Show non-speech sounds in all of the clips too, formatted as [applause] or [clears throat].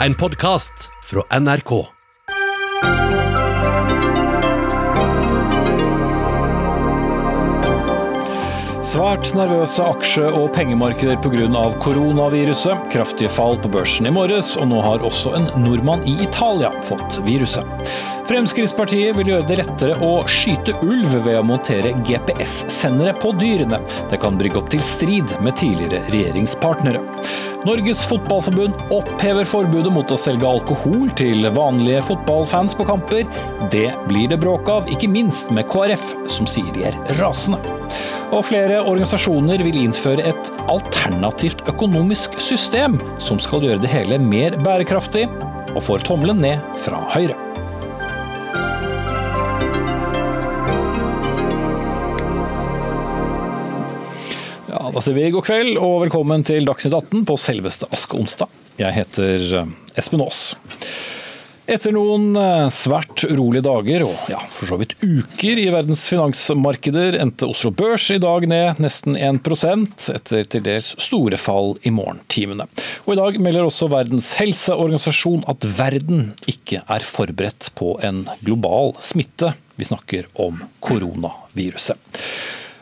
En podkast fra NRK. Svært nervøse aksje- og pengemarkeder pga. koronaviruset. Kraftige fall på børsen i morges, og nå har også en nordmann i Italia fått viruset. Fremskrittspartiet vil gjøre det lettere å skyte ulv ved å montere GPS-sendere på dyrene. Det kan brygge opp til strid med tidligere regjeringspartnere. Norges Fotballforbund opphever forbudet mot å selge alkohol til vanlige fotballfans på kamper. Det blir det bråk av, ikke minst med KrF, som sier de er rasende. Og flere organisasjoner vil innføre et alternativt økonomisk system som skal gjøre det hele mer bærekraftig, og får tommelen ned fra Høyre. Da sier vi god kveld og velkommen til Dagsnytt 18 på selveste askeonsdag. Jeg heter eh, Espen Aas. Etter noen eh, svært urolige dager, og ja, for så vidt uker i verdens finansmarkeder, endte Oslo Børs i dag ned nesten 1 etter til dels store fall i morgentimene. Og I dag melder også Verdens helseorganisasjon at verden ikke er forberedt på en global smitte. Vi snakker om koronaviruset.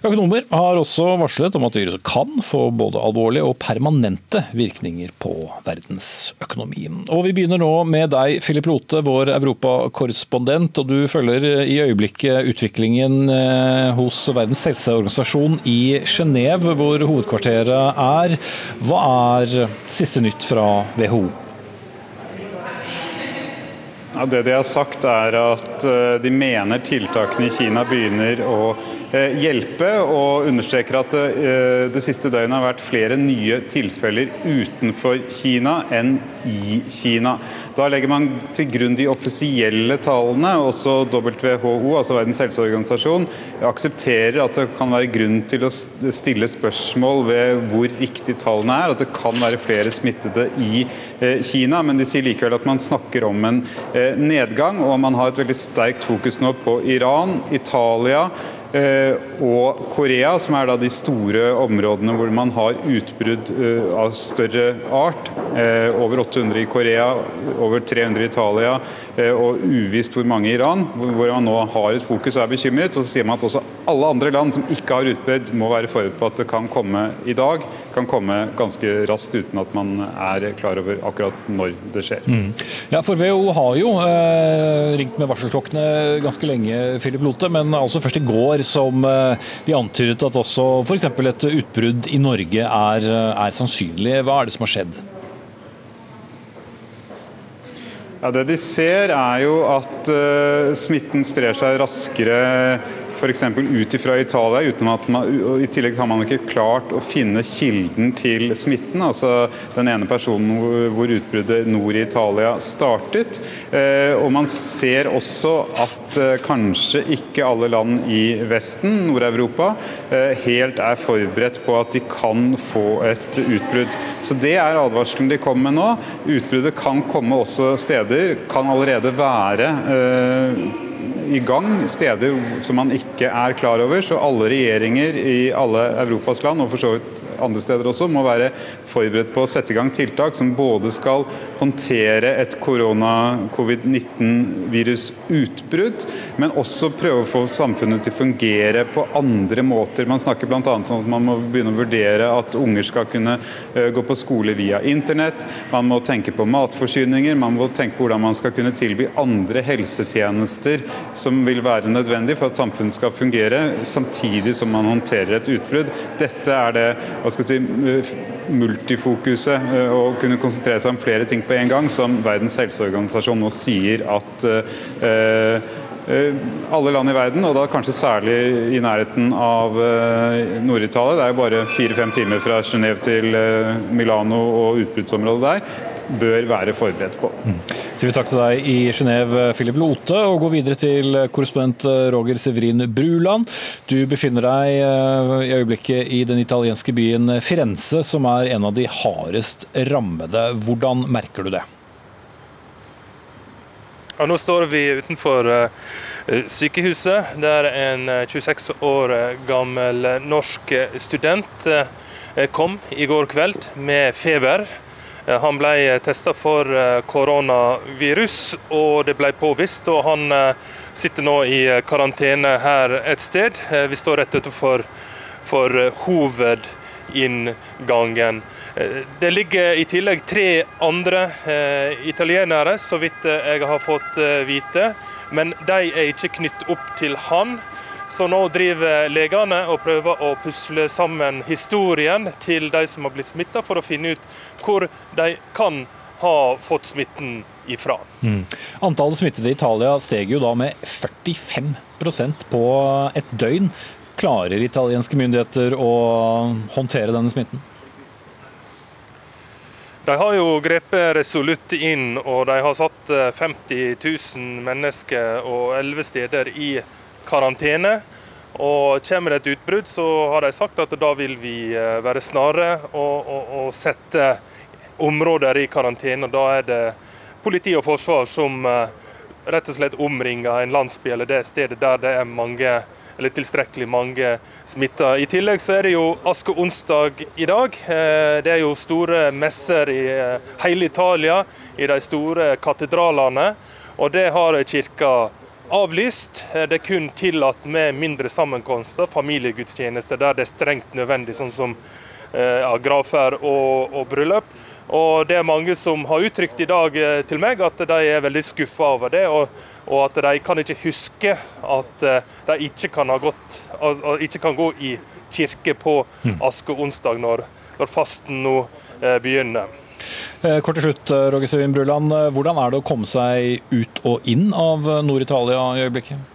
Økonomer har også varslet om at viruset kan få både alvorlige og permanente virkninger på verdensøkonomien. Og Vi begynner nå med deg, Philip Lote, vår europakorrespondent. og Du følger i øyeblikket utviklingen eh, hos Verdens helseorganisasjon i Genéve, hvor hovedkvarteret er. Hva er siste nytt fra WHO? Ja, det de har sagt er at eh, de mener tiltakene i Kina begynner å eh, hjelpe, og understreker at det, det siste døgnet har vært flere nye tilfeller utenfor Kina enn i Kina. Da legger man til grunn de offisielle tallene. Også WHO, altså Verdens helseorganisasjon, aksepterer at det kan være grunn til å stille spørsmål ved hvor riktig tallene er. At det kan være flere smittede i Kina, men de sier likevel at man snakker om en nedgang, og man har et veldig sterkt fokus nå på Iran, Italia og Korea, som er da de store områdene hvor man har utbrudd av større art. Over 800 i Korea, over 300 i Italia og uvisst hvor mange i Iran. Hvor man nå har et fokus og er bekymret. Og så sier man at også alle andre land som ikke har utbrudd, må være forberedt på at det kan komme i dag. Kan komme ganske raskt uten at man er klar over akkurat når det skjer. Mm. Ja, for WHO har jo eh, ringt med varselklokkene ganske lenge, Philip Lote, men altså først i går som eh, de antydet at også f.eks. et utbrudd i Norge er, er sannsynlig. Hva er det som har skjedd? Ja, det de ser er jo at uh, smitten sprer seg raskere f.eks. ut fra Italia, uten at man, i tillegg har man ikke klart å finne kilden til smitten. altså Den ene personen hvor utbruddet nord i Italia startet. Eh, og Man ser også at eh, kanskje ikke alle land i Vesten, Nord-Europa, eh, helt er forberedt på at de kan få et utbrudd. Så Det er advarselen de kommer med nå. Utbruddet kan komme også steder, kan allerede være i gang steder som man ikke er klar over. Så alle regjeringer i alle Europas land, og for så vidt andre steder også, må være forberedt på å sette i gang tiltak som både skal håndtere et korona-covid-19-virusutbrudd, men også prøve å få samfunnet til å fungere på andre måter. Man snakker bl.a. om at man må begynne å vurdere at unger skal kunne gå på skole via internett. Man må tenke på matforsyninger, man må tenke på hvordan man skal kunne tilby andre helsetjenester som vil være nødvendig for at samfunnet skal fungere, samtidig som man håndterer et utbrudd. Dette er det hva skal jeg si, multifokuset, og kunne konsentrere seg om flere ting på en gang, som Verdens helseorganisasjon nå sier at uh, alle land i verden, og da kanskje særlig i nærheten av Nord-Italia. Det er jo bare fire-fem timer fra Genéve til Milano og utbruddsområdet der bør være forberedt på. Mm. Så vi takk til deg i Genéve, Philip Lote, og går videre til korrespondent Roger Severin Bruland. Du befinner deg i øyeblikket i den italienske byen Firenze, som er en av de hardest rammede. Hvordan merker du det? Og nå står vi utenfor sykehuset, der en 26 år gammel norsk student kom i går kveld med feber. Han ble testa for koronavirus, og det ble påvist. og Han sitter nå i karantene her et sted. Vi står rett utenfor for hovedinngangen. Det ligger i tillegg tre andre italienere, så vidt jeg har fått vite. Men de er ikke knyttet opp til han. Så nå driver legene og prøver å pusle sammen historien til de som har blitt smitta, for å finne ut hvor de kan ha fått smitten ifra. Mm. Antallet smittede i Italia steg jo da med 45% på et døgn. Klarer italienske myndigheter å håndtere denne smitten? De har jo grepet resolutt inn, og de har satt 50 000 mennesker og 11 steder i karantene. Og Kommer det et utbrudd, så har de sagt at da vil vi eh, være snare og, og, og sette områder i karantene. Da er det politi og forsvar som eh, rett og slett omringer en landsby eller det stedet der det er mange eller tilstrekkelig mange smitta. I tillegg så er det jo askeonsdag i dag. Eh, det er jo store messer i hele Italia, i de store katedralene. Og det har kirka avlyst. Eh, det er kun tillatt med mindre sammenkomster, familiegudstjenester der det er strengt nødvendig, sånn som eh, ja, gravferd og, og, bryllup. Og Det er mange som har uttrykt i dag eh, til meg at de er veldig skuffa over det, og, og, at de kan ikke huske at de ikke kan, gått, ikke kan gå i kirke på mm. askeonsdag, når, når fasten nå begynner. Eh, kort til slutt, eh, Roger Søvin Bruland. Eh, hvordan er det å komme seg ut og inn av Nord-Italia i øyeblikket?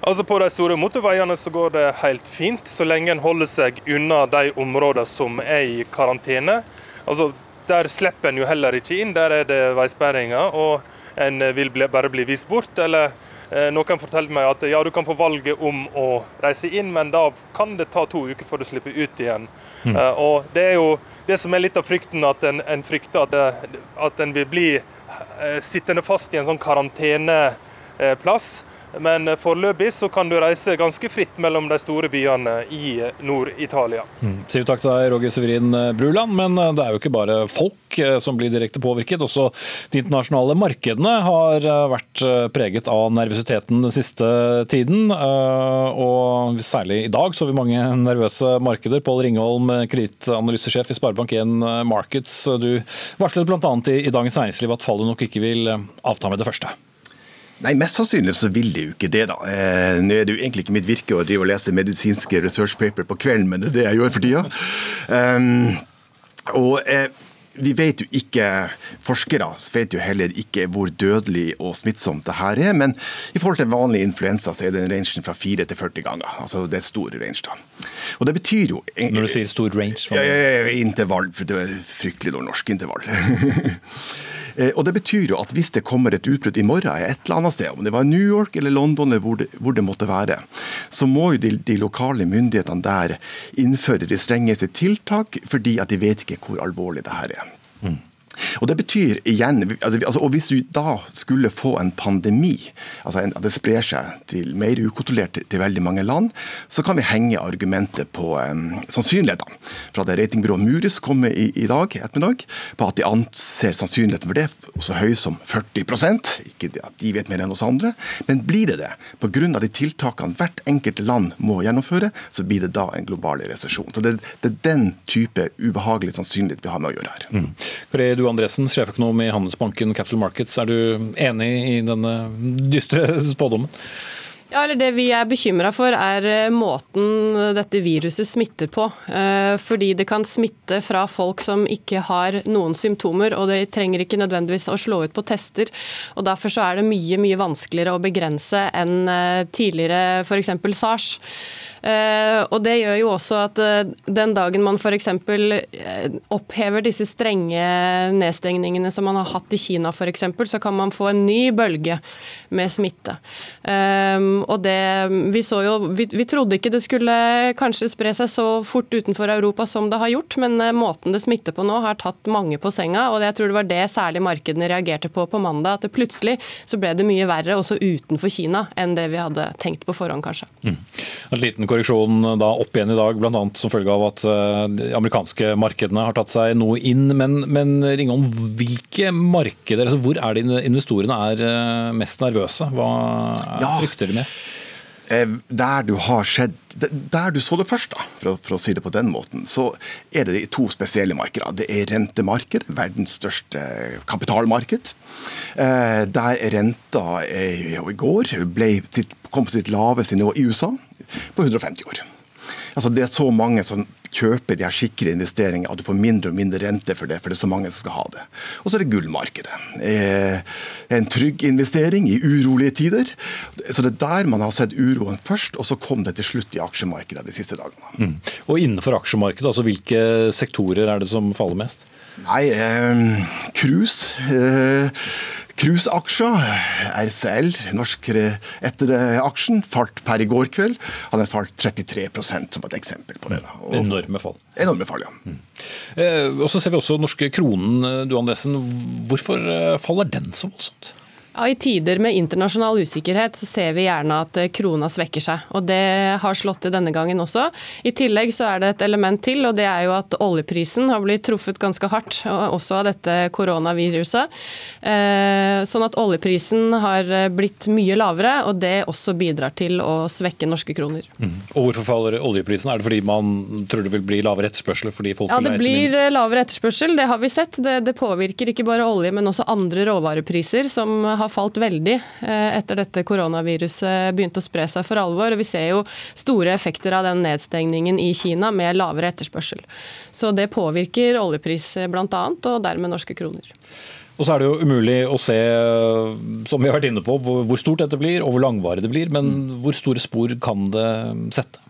Altså På de store motorveiene så går det helt fint, så lenge en holder seg unna de områdene som er i karantene. Altså Der slipper en jo heller ikke inn, der er det veisperringer. Og en vil bare bli vist bort, eller Eh, noen fortalte meg at ja, du kan få valget om å reise inn, men da kan det ta to uker før du slipper ut igjen. Mm. Uh, og Det er jo det som er litt av frykten, at en, en frykter at, det, at en vil bli uh, sittende fast i en sånn karanteneplass. Men foreløpig så kan du reise ganske fritt mellom de store byene i Nord-Italia. Mm. Sier takk til deg, Roger Severin Bruland. Men eh, det er jo ikke bare folk eh, som blir direkte påvirket. Også de internasjonale markedene har eh, vært preget av nervøsiteten den siste tiden. Og særlig i dag så vi mange [laughs] nervøse markeder. Pål Ringholm, kredittanalysesjef i Sparebank1 Markets. Du varslet bl.a. i Dagens Næringsliv at fallet nok ikke vil avta med det første. Nei, Mest sannsynlig så vil det jo ikke det. da. Eh, nå er det jo egentlig ikke mitt virke å drive og lese medisinske research paper på kvelden, men det er det jeg gjør for tida. Um, og eh, vi vet jo ikke, Forskere vet jo heller ikke hvor dødelig og smittsomt det her er. Men i forhold til vanlig influensa så er det en range fra 4 til 40 ganger. altså Det er stor range. da. Og det betyr jo... Når du sier stor range? Ja, ja, ja, intervall. Det er fryktelig dårlig norsk intervall. [laughs] Eh, og Det betyr jo at hvis det kommer et utbrudd i morgen et eller annet sted, om det var New York eller London eller hvor det, hvor det måtte være, så må jo de, de, lokale myndighetene der innføre de strengeste tiltak, fordi at de vet ikke hvor alvorlig det her er. Mm. Og det betyr igjen, altså, altså, og Hvis du da skulle få en pandemi, altså at det sprer seg til mer ukontrollert til, veldig mange land, så kan vi henge argumentet på um, sannsynlighetene. Fra det ratingbyrået Muris kom i, i dag ettermiddag, på at de anser sannsynligheten for det så høy som 40 Ikke at de vet mer enn oss andre, men blir det det, pga. de tiltakene hvert enkelt land må gjennomføre, så blir det da en global resesjon. Det, det, er den type ubehagelig sannsynlighet vi har med å gjøre her. Mm. Du Andresen, sjeføkonom i Handelsbanken Capital Markets. Er du enig i denne dystre spådommen? Ja, eller Det vi er bekymra for, er eh, måten dette viruset smitter på. Eh, fordi det kan smitte fra folk som ikke har noen symptomer, og det trenger ikke nødvendigvis å slå ut på tester. og Derfor så er det mye mye vanskeligere å begrense enn eh, tidligere f.eks. SARS. Og Det gjør jo også at den dagen man f.eks. opphever disse strenge nedstengningene som man har hatt i Kina f.eks., så kan man få en ny bølge med smitte. Og det, vi, jo, vi, vi, trodde ikke det skulle kanskje spre seg så fort utenfor Europa som det har gjort, men eh, måten det smitter på nå har tatt mange på senga. og Jeg tror det var det særlig markedene reagerte på på mandag. At det plutselig så ble det mye verre også utenfor Kina enn det vi hadde tenkt på forhånd, kanskje. Mm. En liten korreksjon da opp igjen i dag, bl.a. som følge av at eh, de amerikanske markedene har tatt seg noe inn. Men, men Ringholm, hvilke markeder, altså hvor er det investorene er eh, mest nervøse? Hva Ja. frykter de mest? Eh, Der du har skjedd, der du så det først, da, for å, for å si det på den måten, så er det de to spesielle markedene. Det er rentemarked, verdens største kapitalmarked. Der renta i går ble, kom på sitt laveste nivå i USA på 150 år. Altså Det er så mange som kjøper de her sikre investeringer at du får mindre og mindre rente for det, for det er så mange som skal ha det. Og så er det gullmarkedet. Eh, En trygg investering i urolige tider. Så det er der man har sett uroen først, og så kom det til slutt i aksjemarkedet de siste dagene. Og innenfor aksjemarkedet, altså hvilke sektorer er det som faller mest? Nei, eh, cruise. Eh, Cruiseaksjer, RCL, norsk etteraksjen, falt per i går kveld. Han har falt 33% som et eksempel på det. Og- Enorme fall. Enorme fall, ja. Eh, og så ser vi også norske kronen, eh, du Andresen. Hvorfor eh, faller den så voldsomt? Ja, I tider med internasjonal usikkerhet så ser vi gjerne at eh, krona svekker seg. og Det har slått til denne gangen også. I tillegg så er det et element til, og det er jo at oljeprisen har blitt truffet ganske hardt, også av dette koronaviruset. Eh, Sånn at oljeprisen har eh, blitt mye lavere, og det også bidrar til å svekke norske kroner. Og hvorfor faller oljeprisen? Er det fordi man tror det vil bli lavere etterspørsel fordi folk Ja, vil Det blir lavere etterspørsel, det har vi sett. Det, det påvirker ikke bare olje, men også andre råvarepriser, som har falt veldig eh, etter dette koronaviruset begynte å spre seg for alvor. og Vi ser jo store effekter av den nedstengningen i Kina med lavere etterspørsel. Så det påvirker oljepris bl.a., og dermed norske kroner. Og så er det jo umulig å se, eh, som vi har vært inne på, hvor hvor stort dette blir og hvor langvarig det blir. Men hvor store spor kan det sette?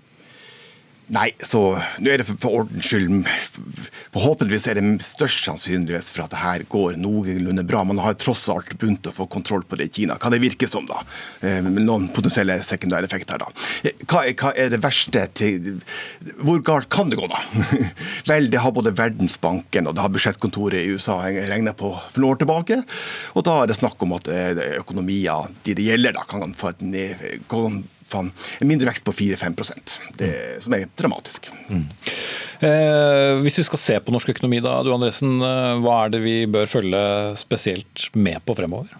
Nei, så nå er det for, for ordens skyld Forhåpentligvis er det størst sannsynlighet for at det her går noenlunde bra. Man har tross alt begynt å få kontroll på det i Kina. Kan det virke som, da? Eh, Med noen potensielle sekundære effekter, da. Eh, Hva er, hva er det verste til Hvor galt kan det gå, da? [laughs] Vel, det har både Verdensbanken og det har budsjettkontoret i USA regna på for noen år tilbake. Og da er det snakk om at eh, økonomier de det gjelder, da, kan få et ned, få en mindre vekst på 4-5% det, som er dramatisk. Eh, hvis vi skal se på norsk økonomi, da, du Andresen, eh, hva er det vi bør følge spesielt med på fremover?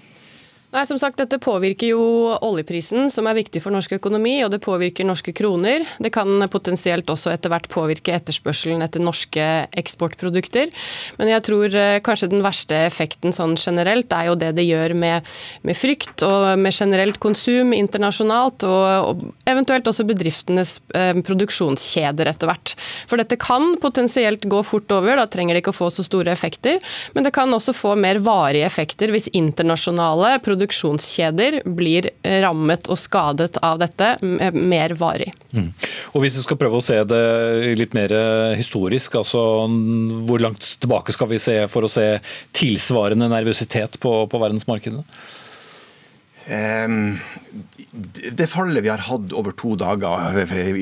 Nei, som sagt, Dette påvirker jo oljeprisen, som er viktig for norsk økonomi, og det påvirker norske kroner. Det kan potensielt også etter hvert påvirke etterspørselen etter norske eksportprodukter. Men jeg tror eh, kanskje den verste effekten sånn generelt er jo det det gjør med, med frykt og med generelt konsum internasjonalt, og, og eventuelt også bedriftenes eh, produksjonskjeder etter hvert. For dette kan potensielt gå fort over, da trenger det ikke å få så store effekter. Men det kan også få mer varige effekter hvis internasjonale produksjonskjeder blir rammet og skadet av dette mer varig. Og Hvis vi skal prøve å se det litt mer historisk, altså hvor langt tilbake skal vi se for å se tilsvarende nervøsitet på, på verdensmarkedet? Um, det- det fallet vi har hatt over to dager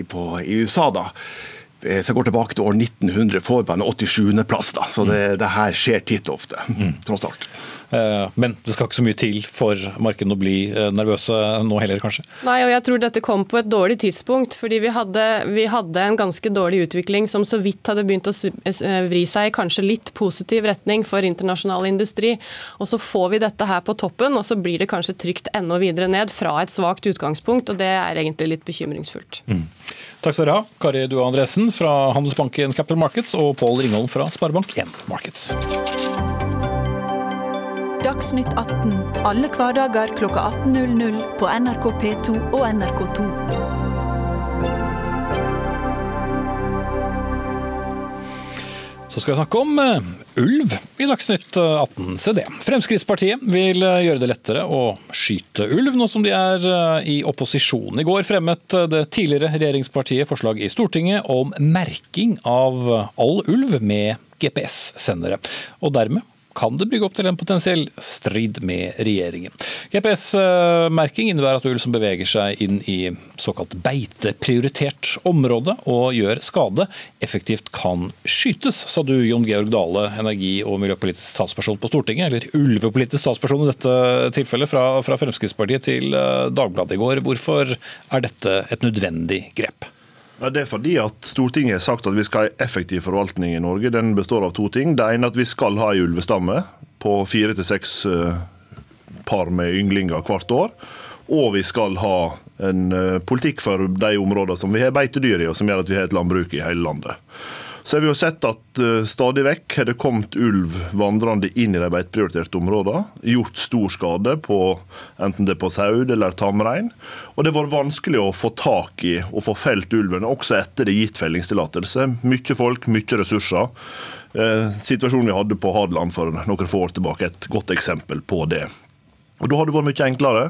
på, i USA, da, eh, så jeg går tilbake til år 1900, får på en 87.-plass. da, Så det, det her skjer titt og ofte, tross alt. Eh, Men det skal ikke så mye til for markedene å bli eh, nervøse nå heller, kanskje? Nei, og jeg tror dette kom på et dårlig tidspunkt, fordi vi hadde, vi hadde en ganske dårlig utvikling som så vidt hadde begynt å vri seg i kanskje litt positiv retning for internasjonal industri. Og så får vi dette her på toppen, og så blir det kanskje trygt enda videre ned fra et svakt utgangspunkt, og det er egentlig litt bekymringsfullt. Takk skal dere ha, Kari Dua Andresen fra Handelsbanken Capital Markets og Pål Ringholm fra Sparebank1 Markets. Dagsnytt 18 alle hverdager kl 18.00 på NRK P2 og NRK2. Så skal vi snakke om eh, ulv i Dagsnytt 18. Se det. Fremskrittspartiet vil eh, gjøre det lettere å skyte ulv, nå som de er eh, i opposisjon. I går fremmet eh, det tidligere regjeringspartiet forslag i Stortinget om merking av all ulv med GPS-sendere. Og dermed kan det brygge opp til en potensiell strid med regjeringen. GPS-merking innebærer at ulv som beveger seg inn i såkalt beiteprioritert område og gjør skade, effektivt kan skytes, sa du Jon Georg Dale, energi- og miljøpolitisk statsperson på Stortinget, eller ulvepolitisk statsperson i dette tilfellet, fra, fra Fremskrittspartiet til eh, Dagbladet i går. Hvorfor er dette et nødvendig grep? Ja, det er fordi at Stortinget har sagt at vi skal ha effektiv forvaltning i Norge. Den består av to ting. Det ene er at vi skal ha en ulvestamme på fire til seks eh, par med ynglinger hvert år. Og vi skal ha en eh, politikk for de områdene som vi har beitedyr i, og som gjør at vi har et landbruk i hele landet. Så har vi jo sett at uh, stadig vekk har det kommet ulv vandrende inn i de beiteprioriterte områdene. Gjort stor skade på enten det er på sau eller tamrein. Og det har vært vanskelig å få tak i og få felt ulven, også etter det gitt fellingstillatelse. Mye folk, mye ressurser. Uh, situasjonen vi hadde på Hadeland for noen få år tilbake, et godt eksempel på det. Og Da hadde det vært mye enklere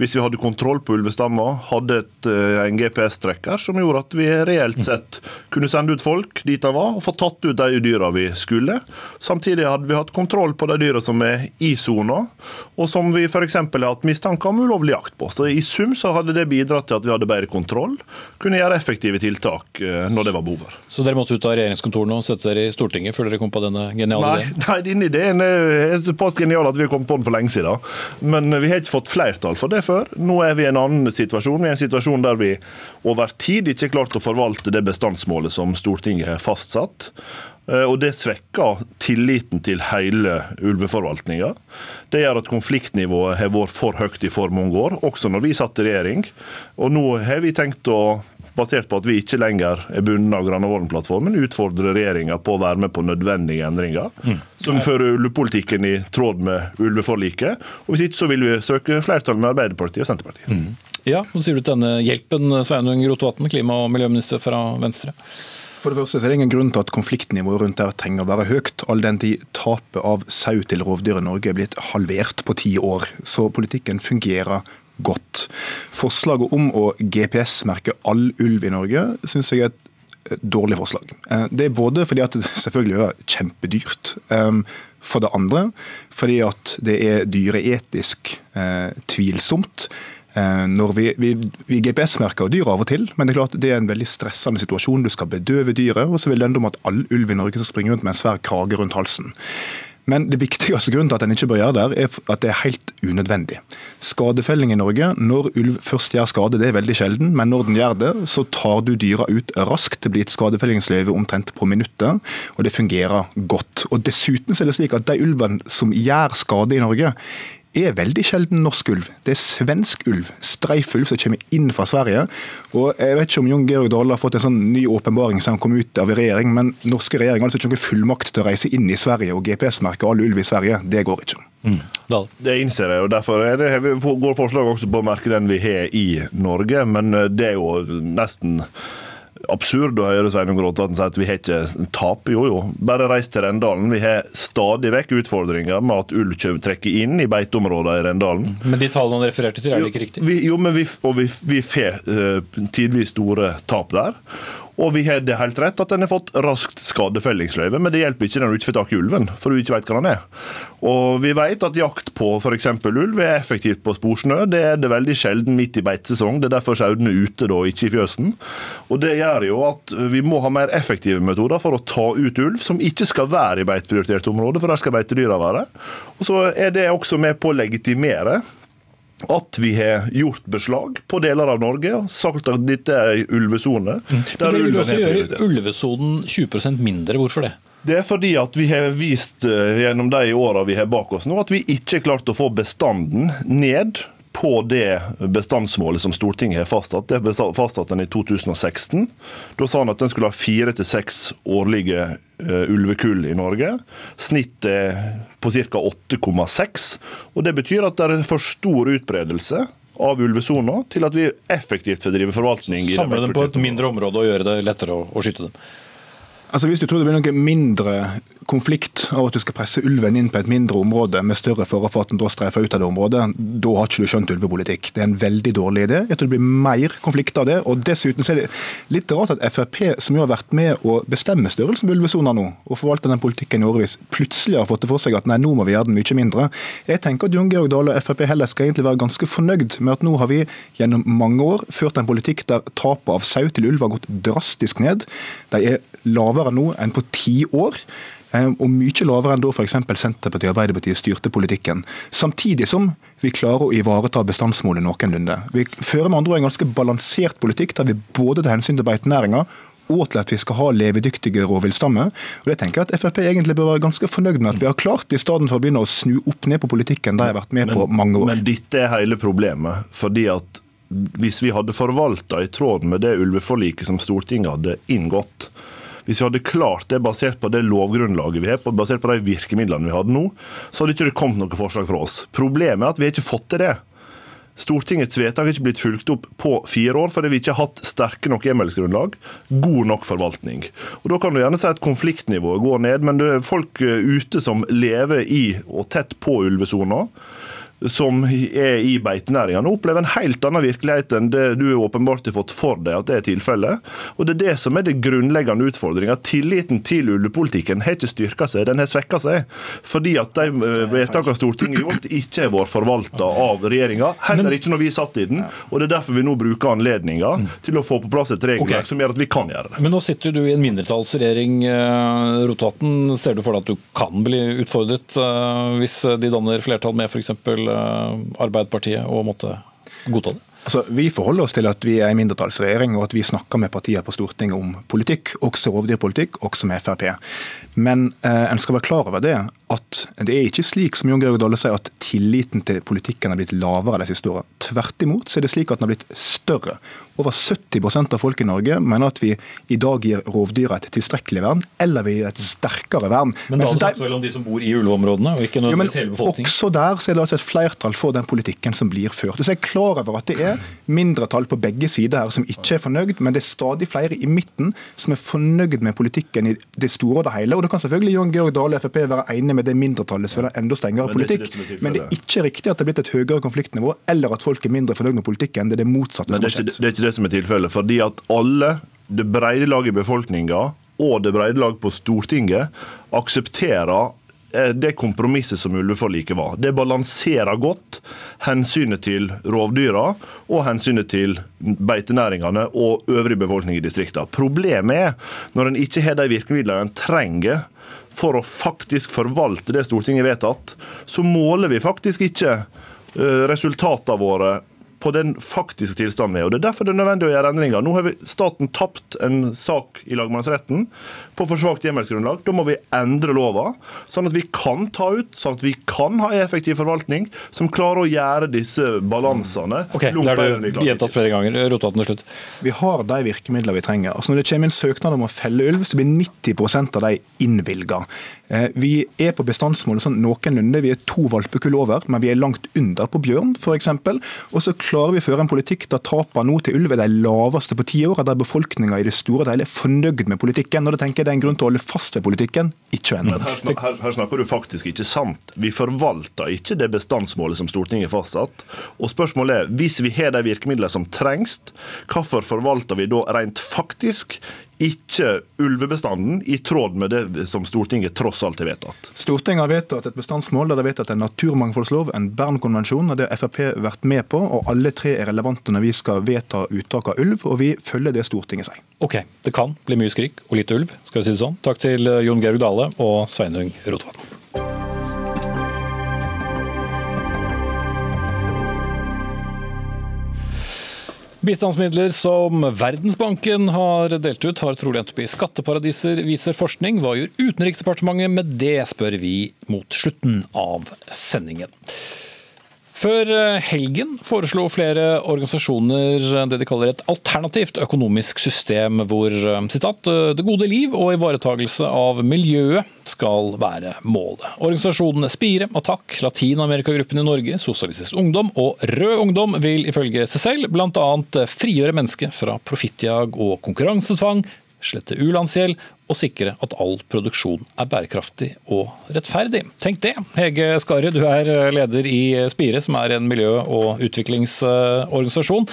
hvis vi hadde kontroll på ulvestamma, hadde et, uh, en GPS-trekker som gjorde at vi reelt sett kunne sende ut folk dit de var, og få tatt ut de dyra vi skulle. Samtidig hadde vi hatt kontroll på de dyra som er i sona, og som vi f.eks. har hatt mistanke om ulovlig jakt på. Så I sum så hadde det bidratt til at vi hadde bedre kontroll, kunne gjøre effektive tiltak uh, når det var behov Så dere måtte ut av regjeringskontorene og sette dere i Stortinget før dere kom på denne geniale ideen? Nei, denne ideen er såpass genial at vi har kommet på den for lenge siden. Men vi har ikke fått flertall for det før. Nå er vi i en annen situasjon. Vi er i en situasjon der vi over tid ikke har klart å forvalte det bestandsmålet som Stortinget har fastsatt. Eh, og Det svekker tilliten til hele ulveforvaltninga. Det gjør at konfliktnivået har vært for høyt i for mange år, også når vi satt i regjering. Og Nå har vi tenkt å basert på at vi ikke lenger er bundet av Granavolden-plattformen, utfordrer regjeringa på å være med på nødvendige endringer mm. som fører ulvepolitikken i tråd med ulveforliket. Og Hvis ikke så vil vi søke flertall med Arbeiderpartiet og Senterpartiet. Mm. Ja, så sier du til denne hjelpen, Sveinung Rotevatn, klima- og miljøminister fra Venstre? For det første så er det ingen grunn til at konfliktnivået rundt der trenger å være høyt, all den tid tapet av sau til rovdyr i Norge er blitt halvert på ti år. Så politikken fungerer godt. Forslaget om å GPS-merke all ulv i Norge syns jeg er et dårlig forslag. Eh, det er både fordi at det [laughs] selvfølgelig er kjempedyrt. Eh, for det andre fordi at det er dyreetisk eh, tvilsomt. Når vi, vi, vi GPS-merker dyr av og til, men det er klart det er en veldig stressende situasjon. Du skal bedøve dyret, og så vil det ende om at all ulv i Norge skal springe rundt med en svær krage rundt halsen. Men det viktigste grunnen til at en ikke bør gjøre det, er at det er helt unødvendig. Skadefelling i Norge, når ulv først gjør skade, det er veldig sjelden, men når den gjør det, så tar du dyra ut raskt. Det blir et skadefellingsløyve omtrent på minuttet, og det fungerer godt. Og Dessuten er det slik at de ulvene som gjør skade i Norge, er veldig sjelden norsk ulv. Det er svensk ulv, streifulv, som kommer inn fra Sverige. Og Jeg vet ikke om Jon Georg Dale har fått en sånn ny åpenbaring som kom ut av regjering, men norske regjeringer har altså ikke noen fullmakt til å reise inn i Sverige og GPS-merke all ulv i Sverige. Det går ikke. Mm. Det innser jeg, og derfor er det, går forslaget også på å merke den vi har i Norge. Men det er jo nesten absurd å høre Sveinung Rotevatn si at vi har ikke tap. Jo, jo, bare reis til Rendalen. Vi har stadig vekk utfordringer med at ulv trekker inn i beiteområdene i Rendalen. Men de tallene han refererte til, er det ikke riktig? Vi, jo, men vi, og vi, vi får uh, tidvis store tap der. Og vi har det helt rett at den har fått raskt skadefellingsløyve, men det hjelper ikke når du ikke får tak i ulven, for du ikke vet hva den er. Og vi vet at jakt på f.eks. ulv er effektivt på sporsnø. Det er det veldig sjelden midt i beitesesong. Det er derfor sauene er ute, da, ikke i fjøsen. Og det gjør jo at vi må ha mer effektive metoder for å ta ut ulv som ikke skal være i beiteprioriterte områder, for der skal beitedyra være. Og så er det også med på å legitimere at vi har gjort beslag på deler av Norge og sagt at dette er ei ulvesone. Mm. Dere vil også gjøre ulvesonen 20% mindre. Hvorfor det? Det er fordi at vi har vist eh, gjennom de åra vi har bak oss nå, at vi ikke har klart å få bestanden ned på det bestandsmålet som Stortinget har fastsatt. Det fastsatte fastsatt den i 2016. Da sa han at den skulle ha fire til seks årlige uh, ulvekull i Norge. Snittet er på ca. 8,6. og Det betyr at det er for stor utbredelse av ulvesona til at vi effektivt får drive forvaltning. Samle dem på et mindre område og gjøre det lettere å, å skyte dem? Altså Hvis du tror det blir noe mindre konflikt av at du skal presse ulven inn på et mindre område med større fare for at den da streifer ut av det området, da har ikke du skjønt ulvepolitikk. Det er en veldig dårlig idé. Jeg tror det blir mer konflikt av det. og Dessuten er det litt rart at Frp, som jo har vært med å bestemme størrelsen på ulvesoner nå, og forvalte den politikken i årevis, plutselig har fått det for seg at nei, nå må vi gjøre den mye mindre. Jeg tenker at Jon Georg Dale og Frp heller skal egentlig være ganske fornøyd med at nå har vi gjennom mange år ført en politikk der tapet av sau til ulv har gått drastisk ned. De er lavere nå enn på ti år. Eh, og mye lavere enn da f.eks. Senterpartiet og Arbeiderpartiet styrte politikken. Samtidig som vi klarer å ivareta bestandsmålet noenlunde. Vi fører med andre ord en ganske balansert politikk der vi både tar hensyn til beitenæringa og til at vi skal ha levedyktige rovviltstammer. Og det tenker jeg at Frp egentlig bør være ganske fornøyd med at vi har klart, i stedet for å begynne å snu opp ned på politikken de har vært med men, på mange år. Men dette er hele problemet. fordi at hvis vi hadde forvalta i tråd med det ulveforliket som Stortinget hadde inngått, hvis vi hadde klart det basert på det lovgrunnlaget vi har, basert på de virkemidlene vi hadde nå, så hadde ikke det kommet noe forslag fra oss. Problemet er at vi har ikke fått til det. Stortingets vedtak har ikke blitt fulgt opp på fire år, fordi vi ikke har hatt sterke nok hjemmelsgrunnlag, god nok forvaltning. Og Da kan du gjerne si at konfliktnivået går ned, men det er folk eh, ute som lever i og tett på ulvesona som er i beitenæringene, opplever en helt annen virkelighet enn det du åpenbart har fått for deg at det er tilfellet. Og Det er det som er det grunnleggende utfordringa. Tilliten til ulvepolitikken har ikke styrka seg, den har svekka seg. Fordi at de eh, vedtakene Stortinget har gjort, ikke har vært forvalta av regjeringa. Heller ikke når vi satt i den. Og Det er derfor vi nå bruker anledninga til å få på plass et regelverk okay. som gjør at vi kan gjøre det. Men nå sitter du i en mindretallsregjering, Rotaten. Ser du for deg at du kan bli utfordret eh, hvis de danner flertall med f.eks. Eh, Arbeiderpartiet og måtte godta det? Altså, vi forholder oss til at vi er en mindretallsregjering, og at vi snakker med partier på Stortinget om politikk, også rovdyrpolitikk, også med Frp. Men eh, en skal være klar over det at det er ikke slik som Jon Georg Dale sier, at tilliten til politikken har blitt lavere de siste åra. Tvert imot så er det slik at den har blitt større. Over 70% av folk i Norge mener at vi i dag gir rovdyra et tilstrekkelig vern, eller vi gir et sterkere vern. Men da snakker vi vel om de som bor i ulveområdene, og ikke nødvendigvis hele befolkningen? Også der så er det altså et flertall for den politikken som blir ført. Så jeg er klar over at det er mindretall på begge sider her som ikke er fornøyd, men det er stadig flere i midten som er fornøyd med politikken i det store og det hele. Og da kan selvfølgelig Jon Georg Dale Frp være enig med det mindretallet som vil ha enda strengere men politikk. Det men det er ikke riktig at det er blitt et høyere konfliktnivå, eller at folk er mindre fornøyd med politikken. Det er det motsatte men som har skjedd. Det er ikke det som er tilfellet. fordi at alle, det brede laget i befolkninga og det brede lag på Stortinget aksepterer det kompromisset som ulveforliket var. Det balanserer godt hensynet til rovdyra og hensynet til beitenæringene og øvrig befolkning i distriktene. Problemet er når en ikke har de virkemidlene en trenger for å faktisk forvalte det Stortinget har vedtatt, så måler vi faktisk ikke eh, resultatene våre på den faktiske tilstanden er. og Det er derfor det er nødvendig å gjøre endringer. Nå har vi staten tapt en sak i lagmannsretten på for svakt hjemmelsgrunnlag. Da må vi endre lova, sånn at vi kan ta ut, sånn at vi kan ha effektiv forvaltning som klarer å gjøre disse balansene Ok, Det har du gjentatt flere ganger. Rotaten til slutt. Vi har de virkemidlene vi trenger. Altså Når det kommer inn søknad om å felle ulv, så blir 90% av de innvilga. Eh, vi er på bestandsmålet sånn noenlunde. Vi er to valpekull over, men vi er langt under på bjørn, f.eks. Og så klarer vi å føre en politikk der tapene nå til ulv er de laveste på ti år, der befolkninga i det store og hele er fornøyd med politikken. Og da tenker jeg det er en grunn til å holde fast ved politikken, ikke endre den. Her, her, snakker du faktisk ikke sant. Vi forvalter ikke det bestandsmålet som Stortinget har fastsatt. Og spørsmålet er, hvis vi har de virkemidlene som trengs, hvorfor forvalter vi da rent faktisk ikke ulvebestanden i tråd med det som Stortinget tross alt har vedtatt. Stortinget har vedtatt et bestandsmål, der det er vedtatt en naturmangfoldslov, en Bernkonvensjon, og det har Frp vært med på. og Alle tre er relevante når vi skal vedta uttak av ulv, og vi følger det Stortinget sier. Ok, det kan bli mye skrik og lite ulv, skal vi si det sånn. Takk til Jon Georg Dale og Sveinung Rotevatn. Bistandsmidler som Verdensbanken har delt ut, har trolig endt opp i skatteparadiser, viser forskning. Hva gjør Utenriksdepartementet med det, spør vi mot slutten av sendingen. Før eh, helgen foreslo flere organisasjoner det de kaller et alternativt økonomisk system, hvor eh, citat, det gode liv og ivaretagelse av miljøet skal være målet. Organisasjonene Spire, Attack, Latin-Amerikagruppen i Norge, Sosialistisk Ungdom og Rød Ungdom vil ifølge seg selv bl.a. frigjøre mennesket fra profittjag og konkurransetvang, slette u-landsgjeld og sikre at all produksjon er bærekraftig og rettferdig. Tenk det. Hege Skarre, du er leder i Spire, som er en miljø- og utviklingsorganisasjon.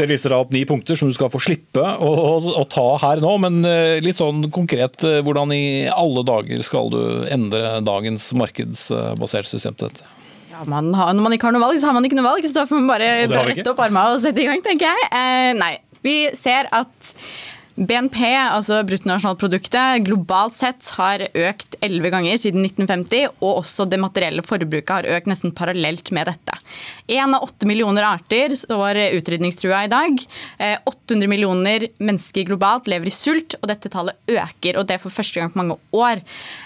Det lister opp ni punkter som du skal få slippe å, å, ta her nå. Men eh, litt sånn konkret, eh, hvordan i alle dager skal du endre dagens markedsbasert system til dette? Ja, man har, når man ikke har noe valg, så har man ikke noe valg. Så da får man bare brette opp armene og sette i gang, tenker jeg. Eh, nei, vi ser at BNP, altså bruttonasjonalproduktet, globalt sett har økt elleve ganger siden 1950, og også det materielle forbruket har økt nesten parallelt med dette. Én av åtte millioner arter står utrydningstrua i dag. 800 eh, millioner mennesker globalt lever i sult, og dette tallet øker, og det for første gang på mange år.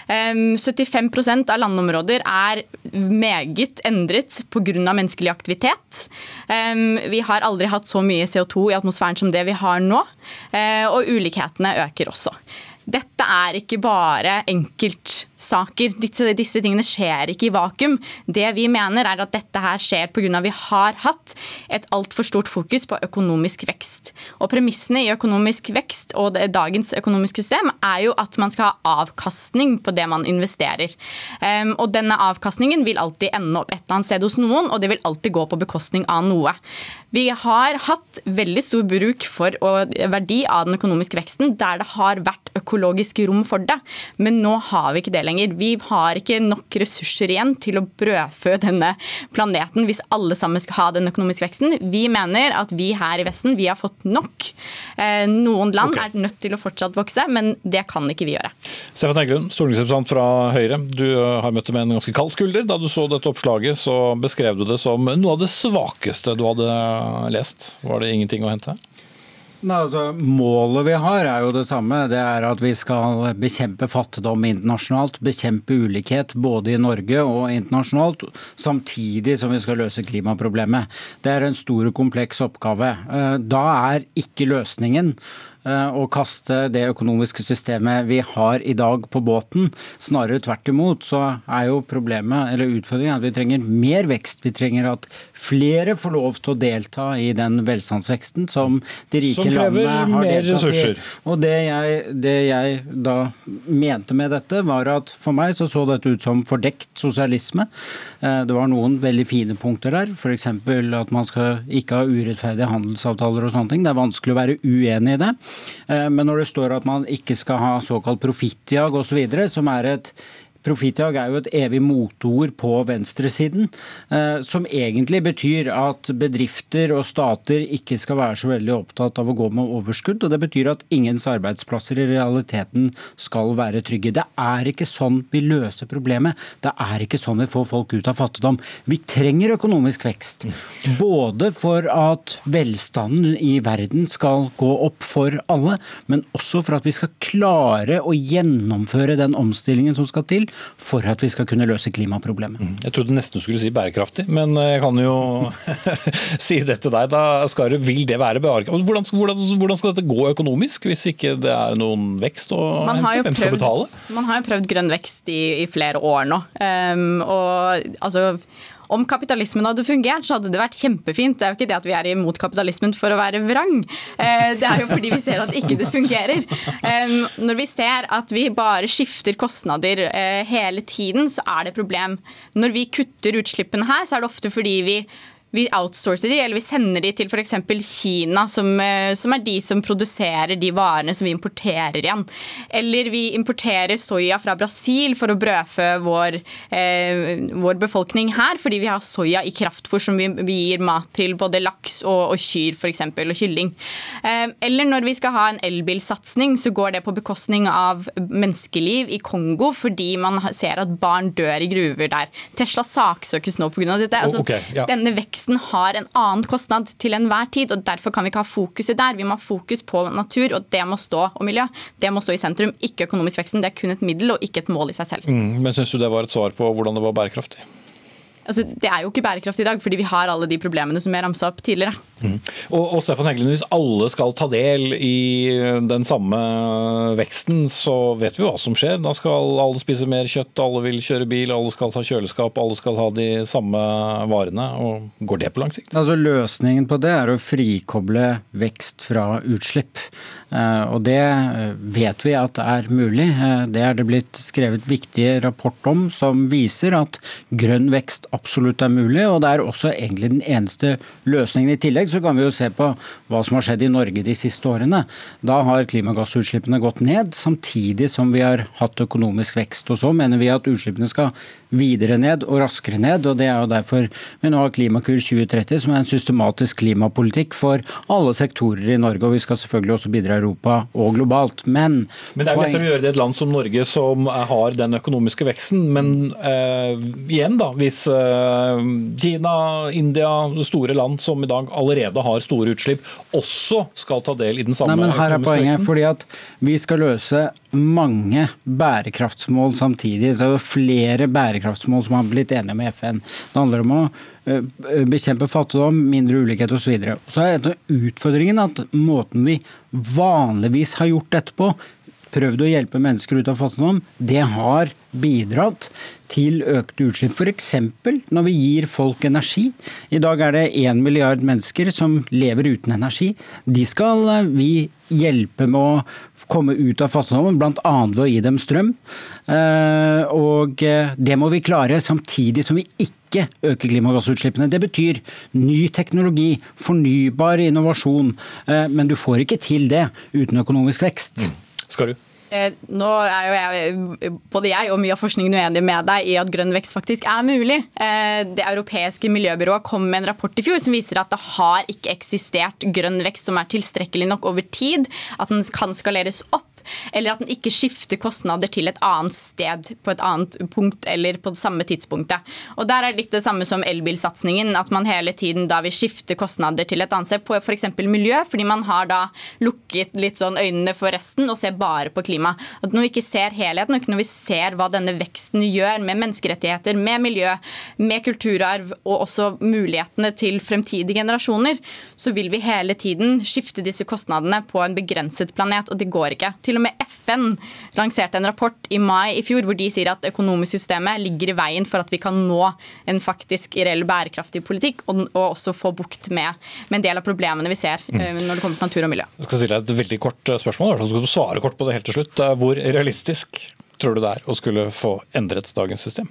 75% av landområder er meget endret pga. menneskelig aktivitet. Vi har aldri hatt så mye CO2 i atmosfæren som det vi har nå, eh, ulikhetene øker også. Dette er ikke bare enkeltsaker. Disse, tingene skjer ikke i vakuum. Det vi mener er at dette her skjer pga. vi har hatt et altfor stort fokus på økonomisk vekst. Og Premissene i økonomisk vekst og dagens økonomiske system er jo at man skal ha avkastning på det man investerer. Um, og Denne avkastningen vil alltid ende opp et eller annet sted hos noen, og det vil alltid gå på bekostning av noe. Vi har hatt veldig stor bruk for og verdi av den økonomiske veksten der det har vært økologisk rom for det. Men nå har vi ikke det lenger. Vi har ikke nok ressurser igjen til å brødfø denne planeten hvis alle sammen skal ha den økonomiske veksten. Vi mener at vi her i Vesten vi har fått nok. Eh, noen land okay. er nødt til å fortsatt vokse, men det kan ikke vi gjøre. Stefan Heggelund, stortingsrepresentant fra Høyre. Du har møtt det med en ganske kald skulder. Da du så dette oppslaget, så beskrev du det som noe av det svakeste du hadde lest? Var det ingenting å hente? Nei, altså, målet vi har er jo det samme. Det er at vi skal bekjempe fattigdom internasjonalt. Bekjempe ulikhet både i Norge og internasjonalt. Samtidig som vi skal løse klimaproblemet. Det er en stor og kompleks oppgave. Eh, da er ikke løsningen å eh, kaste det økonomiske systemet vi har i dag på båten. Snarere tvert imot så er jo problemet, eller utfordringen, at vi trenger mer vekst. Vi trenger at flere får lov til å delta i den velstandsveksten som de rike landene har deltatt i. Og det jeg, det jeg da mente med dette, var at for meg så så dette ut som fordekt sosialisme. Eh, det var noen veldig fine punkter der, f.eks. at man skal ikke ha urettferdige handelsavtaler og sånne ting. Det er vanskelig å være uenig i det. Eh, men når det står at man ikke skal ha såkalt profittjag osv., som er et Profittjag er jo et evig motord på venstresiden, eh, som egentlig betyr at bedrifter og stater ikke skal være så veldig opptatt av å gå med overskudd. Og det betyr at ingens arbeidsplasser i realiteten skal være trygge. Det er ikke sånn vi løser problemet. Det er ikke sånn vi får folk ut av fattigdom. Vi trenger økonomisk vekst. Både for at velstanden i verden skal gå opp for alle, men også for at vi skal klare å gjennomføre den omstillingen som skal til for at vi skal kunne løse klimaproblemet. Mm. Jeg trodde nesten du skulle si bærekraftig, men jeg kan jo [laughs] si det til deg. Da, Skare, vil det være bærekraftig? Hvordan, hvordan, hvordan, skal dette gå økonomisk, hvis ikke det er noen vekst å hente? Hvem skal betale? Man har jo prøvd grønn vekst i, i flere år nå. Um, og altså om kapitalismen hadde fungert, så hadde det vært kjempefint. Det er jo ikke det at vi er imot kapitalismen for å være vrang. Eh, det er jo fordi vi ser at ikke det fungerer. Når vi ser at vi bare skifter kostnader eh, hele tiden, så er det et problem. Når vi kutter utslippene her, så er det ofte fordi vi vi outsourcer de, eller vi sender de til f.eks. Kina, som, eh, som, er de som produserer de varene som vi importerer igjen. Eller vi importerer soya fra Brasil for å brødfø vår, eh, vår befolkning her, fordi vi har soya i kraftfôr som vi, vi gir mat til både laks og, og kyr f.eks., og kylling. Eh, eller når vi skal ha en elbilsatsing, så går det på bekostning av menneskeliv i Kongo, fordi man ser at barn dør i gruver der. Tesla saksøkes nå pga. dette. Altså, okay, ja. Denne veksten veksten har en annen kostnad til enhver tid. og Derfor kan vi ikke ha fokuset der. Vi må ha fokus på natur, og det må stå, og miljø. Det må stå i sentrum, ikke økonomisk veksten. Det er kun et middel og ikke et mål i seg selv. Mm, men Syns du det var et svar på hvordan det var bærekraftig? Altså, det er jo ikke bærekraftig i dag, fordi vi har alle de problemene som jeg ramsa opp tidligere. Mm. Og, og, Stefan Heggelund, Hvis alle skal ta del i den samme veksten, så vet vi hva som skjer. Da skal alle spise mer kjøtt, alle vil kjøre bil, alle skal ha kjøleskap, alle skal ha de samme varene. og Går det på lang sikt? Altså, løsningen på det er å frikoble vekst fra utslipp. Eh, og Det vet vi at er mulig. Eh, det er det blitt skrevet viktige rapport om som viser at grønn vekst absolutt er mulig. og Det er også egentlig den eneste løsningen i tillegg så kan vi jo se på hva som har skjedd i Norge de siste årene. Da har klimagassutslippene gått ned, samtidig som vi har hatt økonomisk vekst. Og så mener vi at utslippene skal videre ned og raskere ned. og Det er jo derfor vi nå har Klimakur 2030, som er en systematisk klimapolitikk for alle sektorer i Norge. og Vi skal selvfølgelig også bidra i Europa og globalt. Men, men det er jo lettere å gjøre det i et land som Norge, som har den økonomiske veksten. Men eh, igjen, da, hvis eh, Kina, India, store land som i dag allerede har store utslipp, også skal ta del i den samme Nei, men her er poenget, veksten? fordi at Vi skal løse mange bærekraftsmål samtidig. Så det er flere bærekraftsmål som har blitt enige med FN. Det handler om å eh, bekjempe fattigdom, mindre ulikhet osv. Så, videre. så er utfordringen at måten vi vanligvis har gjort dette på, prøvd å hjelpe mennesker ut av fattigdom, det har bidratt til økte utslipp. F.eks. når vi gir folk energi. I dag er det én milliard mennesker som lever uten energi. De skal vi hjelpe med å komme ut av fattigdommen, bl.a. ved å gi dem strøm. Eh, Og eh, det må vi klare samtidig som vi ikke øker klimagassutslippene. Det betyr ny teknologi, fornybar innovasjon. Eh, Men du får ikke til det uten økonomisk vekst. Skal du? Eh, Nå er jo jeg, både jeg og mye av forskningen uenig med deg i at grønn vekst faktisk er mulig. Eh, Det europeiske miljøbyrået kom med en rapport i fjor som viser at det har ikke eksistert grønn vekst som er tilstrekkelig nok over tid. At den kan skaleres opp. Eller at den ikke skifter kostnader til et annet sted på et annet punkt eller på det samme tidspunktet. Og Der er det litt det samme som elbilsatsingen. At man hele tiden da vil skifte kostnader til et annet sted på f.eks. miljø. Fordi man har da lukket litt sånn øynene for resten og ser bare på klima. At Når vi ikke ser helheten, og ikke når vi ser hva denne veksten gjør med menneskerettigheter, med miljø, med kulturarv og også mulighetene til fremtidige generasjoner, så vil vi hele tiden skifte disse kostnadene på en begrenset planet. Og det går ikke. Til og med FN lanserte en rapport i mai i fjor hvor de sier at økonomisk systemet ligger i veien for at vi kan nå en faktisk reell bærekraftig politikk, og, og også få bukt med, med en del av problemene vi ser mm. når det kommer til natur og miljø. Jeg skal stille deg et veldig kort eh, spørsmål. så skal du svare kort på det helt til slutt. Eh, Hvor realistisk tror du det er å skulle få endret dagens system?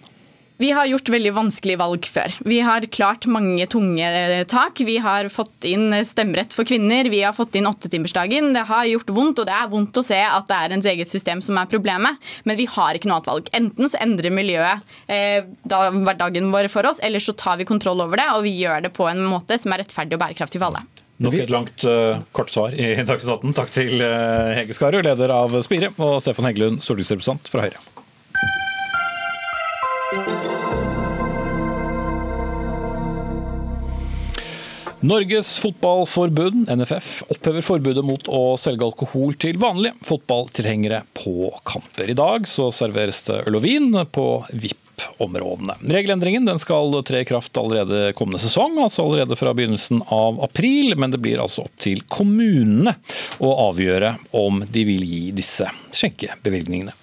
Vi har gjort veldig vanskelige valg før. Vi har klart mange tunge eh, tak. Vi har fått inn stemmerett for kvinner, vi har fått inn åttetimersdagen. Det har gjort vondt, og det er vondt å se at det er ens eget system som er problemet. Men vi har ikke noe annet valg. Enten så endrer miljøet eh, da, hverdagen vår for oss, eller så tar vi kontroll over det, og vi gjør det på en måte som er rettferdig og bærekraftig for alle. Nok et langt, uh, kort svar i Dagsnytt 18. Takk til uh, Hege Skarud, leder av Spire, og Stefan Heggelund, stortingsrepresentant fra Høyre. Norges Fotballforbund, NFF, opphever forbudet mot å selge alkohol til vanlige fotballtilhengere på kamper. I dag så serveres det øl og vin på VIP-områdene. Regelendringen skal tre i kraft allerede kommende sesong, altså allerede fra begynnelsen av april, men det blir altså opp til kommunene å avgjøre om de vil gi disse skjenkebevilgningene.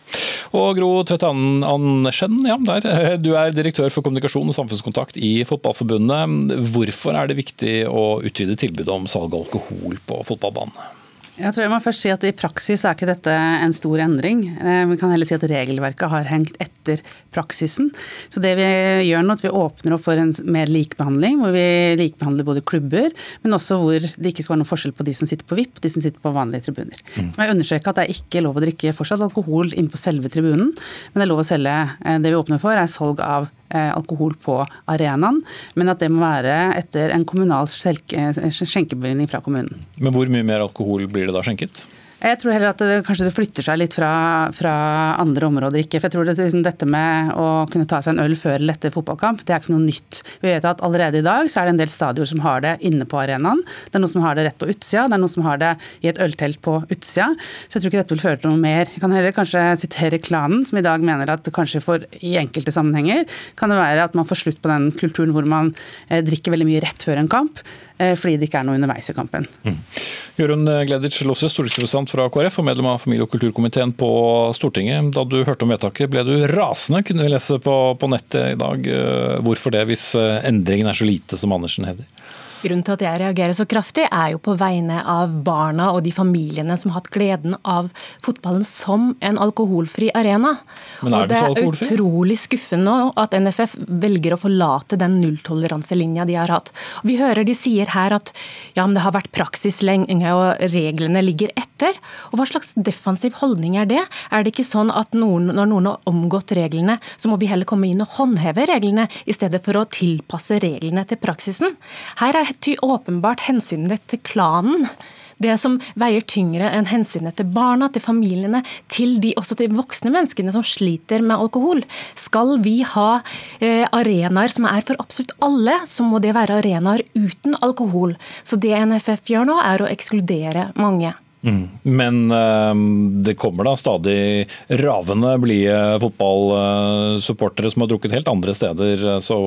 Og Gro Tvedt Andersen, ja, der. du er direktør for kommunikasjon og samfunnskontakt i Fotballforbundet. Hvorfor er det viktig å utvide tilbudet om salg av alkohol på fotballbanene? Jeg tror jeg må først si at I praksis er ikke dette en stor endring. Eh, Vi kan heller si at regelverket har hengt etter praksisen. Så det vi gjør nå, at vi åpner opp for en mer likebehandling, hvor vi likebehandler både klubber, men også hvor det ikke skal være noen forskjell på de som sitter på VIP og de som sitter på vanlige tribuner. Så må jeg understreke at det er ikke lov å drikke fortsatt alkohol inn på selve tribunen, men det er lov å selge eh, Det vi åpner for, er salg av alkohol på arenaen, men at det må være etter en kommunal eh, skjenkebevilgning fra kommunen. Men hvor mye mer alkohol blir det da skjenket? Jeg tror heller at det, kanskje flytter seg litt fra, fra andre områder. ikke, for jeg tror det, liksom, Dette med å kunne ta seg en øl før eller etter fotballkamp, det er ikke noe nytt. Vi vet at Allerede i dag så er det en del stadioner som har det inne på arenaen. Det er noen som har det rett på utsida, det er noen som har det i et øltelt på utsida. Så jeg tror ikke dette vil føre til noe mer. Jeg kan heller kanskje sitere Klanen, som i dag mener at kanskje for i enkelte sammenhenger kan det være at man får slutt på den kulturen hvor man eh, drikker veldig mye rett før en kamp fordi det ikke er noe underveis i kampen. Jørund Gleditsch Losse, stortingsrepresentant fra KrF og medlem av familie- og kulturkomiteen på Stortinget. Da du hørte om vedtaket, ble du rasende, kunne vi lese på, på nettet i dag. Eh, Hvorfor det, hvis eh, endringen er så lite som Andersen hevder? Grunnen til at jeg reagerer så kraftig, er jo på vegne av barna og de familiene som har hatt gleden av fotballen som en alkoholfri arena. Men er og det så er utrolig skuffende at NFF velger å forlate den nulltoleranselinja de har hatt. Vi hører de sier her at ja, men det har vært praksis lenge og reglene ligger etter. Og Hva slags defensiv holdning er det? Er det ikke sånn at noen, når noen har omgått reglene, så må vi heller komme inn og håndheve reglene, i stedet for å tilpasse reglene til praksisen? Her er ty åpenbart hensynet til klanen det som veier tyngre enn hensynet til barna, til familiene, til de, også til voksne menneskene som sliter med alkohol. Skal vi ha eh, arenaer som er for absolutt alle, så må det være arenaer uten alkohol. Så det NFF gjør nå, er å ekskludere mange. Mm. Men eh, det kommer da stadig ravende blide fotballsupportere som har drukket helt andre steder. Så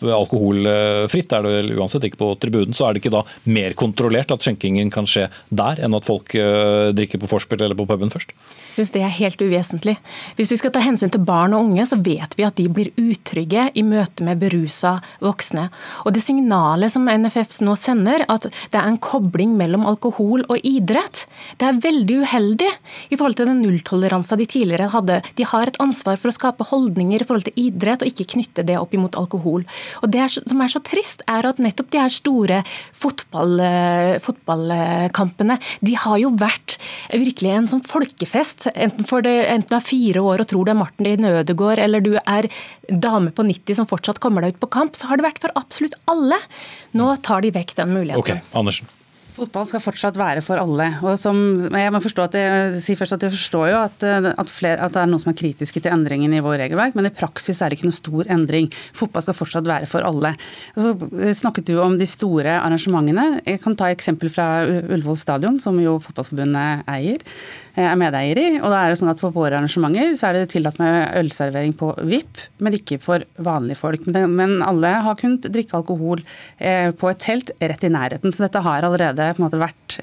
alkoholfritt er det vel uansett ikke på tribunen. Så er det ikke da mer kontrollert at skjenkingen kan skje der, enn at folk eh, drikker på vorspiel eller på puben først? Jeg synes det er helt uvesentlig. Hvis vi skal ta hensyn til barn og unge, så vet vi at de blir utrygge i møte med berusa voksne. Og det signalet som NFF nå sender, at det er en kobling mellom alkohol og idrett, det er veldig uheldig i forhold til den nulltoleransa de tidligere hadde. De har et ansvar for å skape holdninger i forhold til idrett, og ikke knytte det opp imot alkohol. Og Det er, som er så trist, er at nettopp de her store fotball, fotballkampene, de har jo vært virkelig en sånn folkefest. Enten, det, enten du er fire år og tror du er Martin Nødegård, eller du er dame på 90 som fortsatt kommer deg ut på kamp, så har det vært for absolutt alle. Nå tar de vekk den muligheten. Ok, Andersen. Fotball skal fortsatt være for alle. og som, jeg må forstå at jeg, si først at jeg forstår jo at, at, flere, at, det er noen som er kritiske til endringen i vår regelverk, men i praksis er det ikke noen stor endring. Fotball skal fortsatt være for alle. Og så snakket du om de store arrangementene. Jeg kan ta eksempel fra Ullevål stadion, som jo Fotballforbundet eier er medeier i. og da er det sånn at På våre arrangementer så er det tillatt med ølservering på VIP, men ikke for vanlige folk. Men alle har kunnet drikke alkohol på et telt rett i nærheten. Så dette har allerede på en måte vært,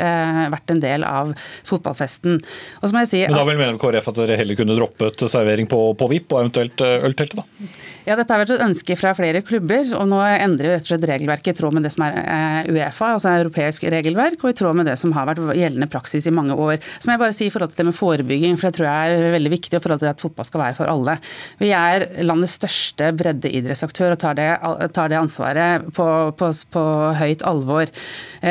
vært en del av fotballfesten. Og så må jeg si Men da vil mener KrF at dere heller kunne droppet servering på, på VIP og eventuelt ølteltet, da? Ja, Dette har vært et ønske fra flere klubber, og nå endrer jo rett og slett regelverket i tråd med det som er Uefa, altså europeisk regelverk, og i tråd med det som har vært gjeldende praksis i mange år. Så må jeg bare si i forhold til det med forebygging, for det tror jeg er veldig viktig i forhold til at fotball skal være for alle. Vi er landets største breddeidrettsaktør og tar det, tar det ansvaret på, på, på, høyt alvor.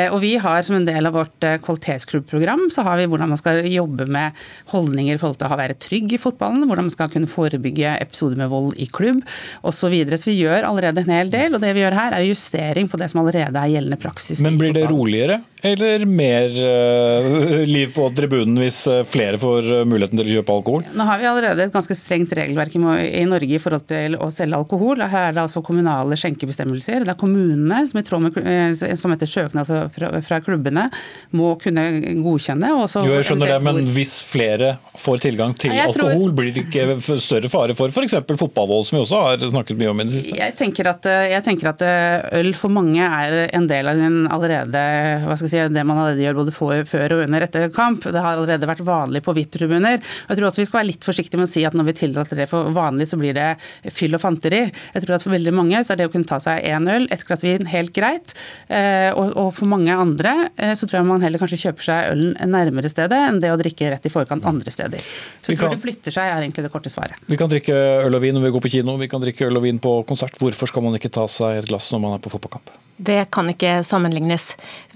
Og vi har som en del av vårt kvalitetsklubbprogram, så har vi hvordan man skal jobbe med holdninger i forhold til å være trygg i fotballen, hvordan man skal kunne forebygge episoder med vold i klubb osv. Så, videre. så vi gjør allerede en hel del, og det vi gjør her er justering på det som allerede er gjeldende praksis. Men blir det roligere eller mer uh, liv på tribunen hvis flere får muligheten til å kjøpe alkohol? Nå har vi allerede et ganske strengt regelverk i Norge i forhold til å selge alkohol. Her er det altså kommunale skjenkebestemmelser. Det er kommunene som med, som etter søknad fra, fra, fra klubbene må kunne godkjenne. jo, jeg skjønner det, men hvis flere får tilgang til alkohol, tror... blir det ikke større fare for f.eks. fotballvold, som vi også har snakket mye om i det siste? Jeg tenker, at, jeg tenker at øl for mange er en del av den allerede hva skal si, det man allerede gjør både for, før og under etter kamp. Det har allerede vært vanlig på VIP-tribuner. Jeg tror også vi skal være litt forsiktige med å si at når vi tillater det for vanlig, så blir det fyll og fanteri. Jeg tror at for veldig mange så er det å kunne ta seg én øl, ett glass vin, helt greit. Og, og for mange andre så tror jeg man heller kanskje kjøper seg ølen nærmere stedet enn det å drikke rett i forkant andre steder. Så jeg tror det flytter seg, er egentlig det korte svaret. Vi kan drikke øl og vin når vi går på kino, vi kan drikke øl og vin på konsert. Hvorfor skal man ikke ta seg et glass når man er på fotballkamp? Det kan ikke sammenlignes.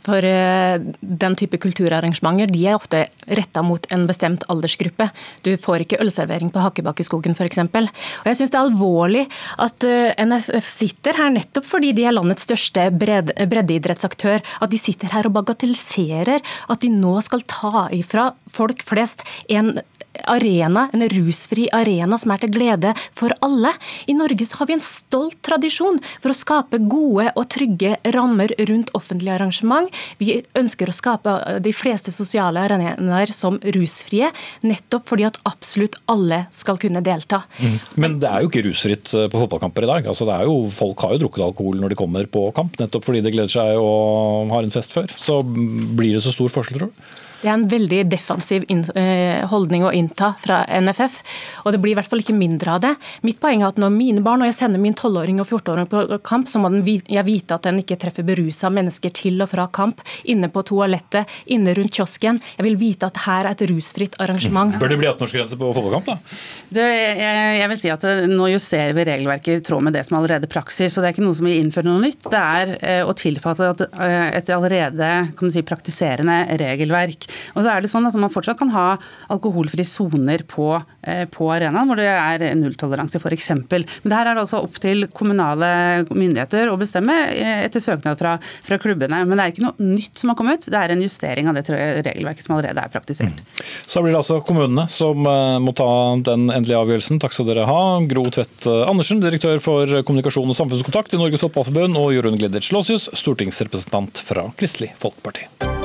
For den type kulturarrangementer de er ofte retta mot en bestemt aldersgruppe. Du får ikke ølservering på Hakkebakkeskogen f.eks. Og jeg syns det er alvorlig at NFF sitter her nettopp fordi de er landets største breddeidrettsaktør. At de sitter her og bagatelliserer at de nå skal ta ifra folk flest en arena, en rusfri arena som er til glede for alle. I Norge har vi en stolt tradisjon for å skape gode og trygge rammer rundt offentlige arrangement. Vi ønsker å skape de fleste sosiale arenaer som rusfrie, nettopp fordi at absolutt alle skal kunne delta. Mm. Men det er jo ikke rusfritt på fotballkamper i dag. Altså, jo, folk har jo drukket alkohol når de kommer på kamp, nettopp fordi de gleder seg og har en fest før. Så blir det så stor forskjell, tror du? Det er en veldig defensiv eh, holdning å innta fra NFF, og det blir i hvert fall ikke mindre av det. Mitt poeng er at når mine barn, og jeg sender min 12-åring og 14-åring på kamp, så må jeg vite at den ikke treffer berusa mennesker til og fra kamp, inne på toalettet, inne rundt kiosken. Jeg vil vite at her er et rusfritt arrangement. Bør det bli 18-årsgrense på fotballkamp, da? Det, jeg, jeg, vil si at eh, Nå justerer vi regelverket i tråd med det som allerede er praksis. og Det er ikke noe som vil innføre noe nytt. Det er eh, å tilpasse et allerede kan du si, praktiserende regelverk. Og så er det sånn at Man fortsatt kan ha alkoholfrie soner på, eh, på arenaen hvor det er nulltoleranse f.eks. Men det her er det også opp til kommunale myndigheter å bestemme eh, etter søknad fra, fra, klubbene. Men det er ikke noe nytt som har kommet, det er en justering av det regelverket som allerede er praktisert. Mm. Så blir det altså kommunene som eh, må ta den endelige avgjørelsen. Takk skal dere ha. Gro Tvedt Andersen, direktør for kommunikasjon og samfunnskontakt i Norges Fotballforbund, og Jorunn Gleditsch Låsius, stortingsrepresentant fra Kristelig Folkeparti.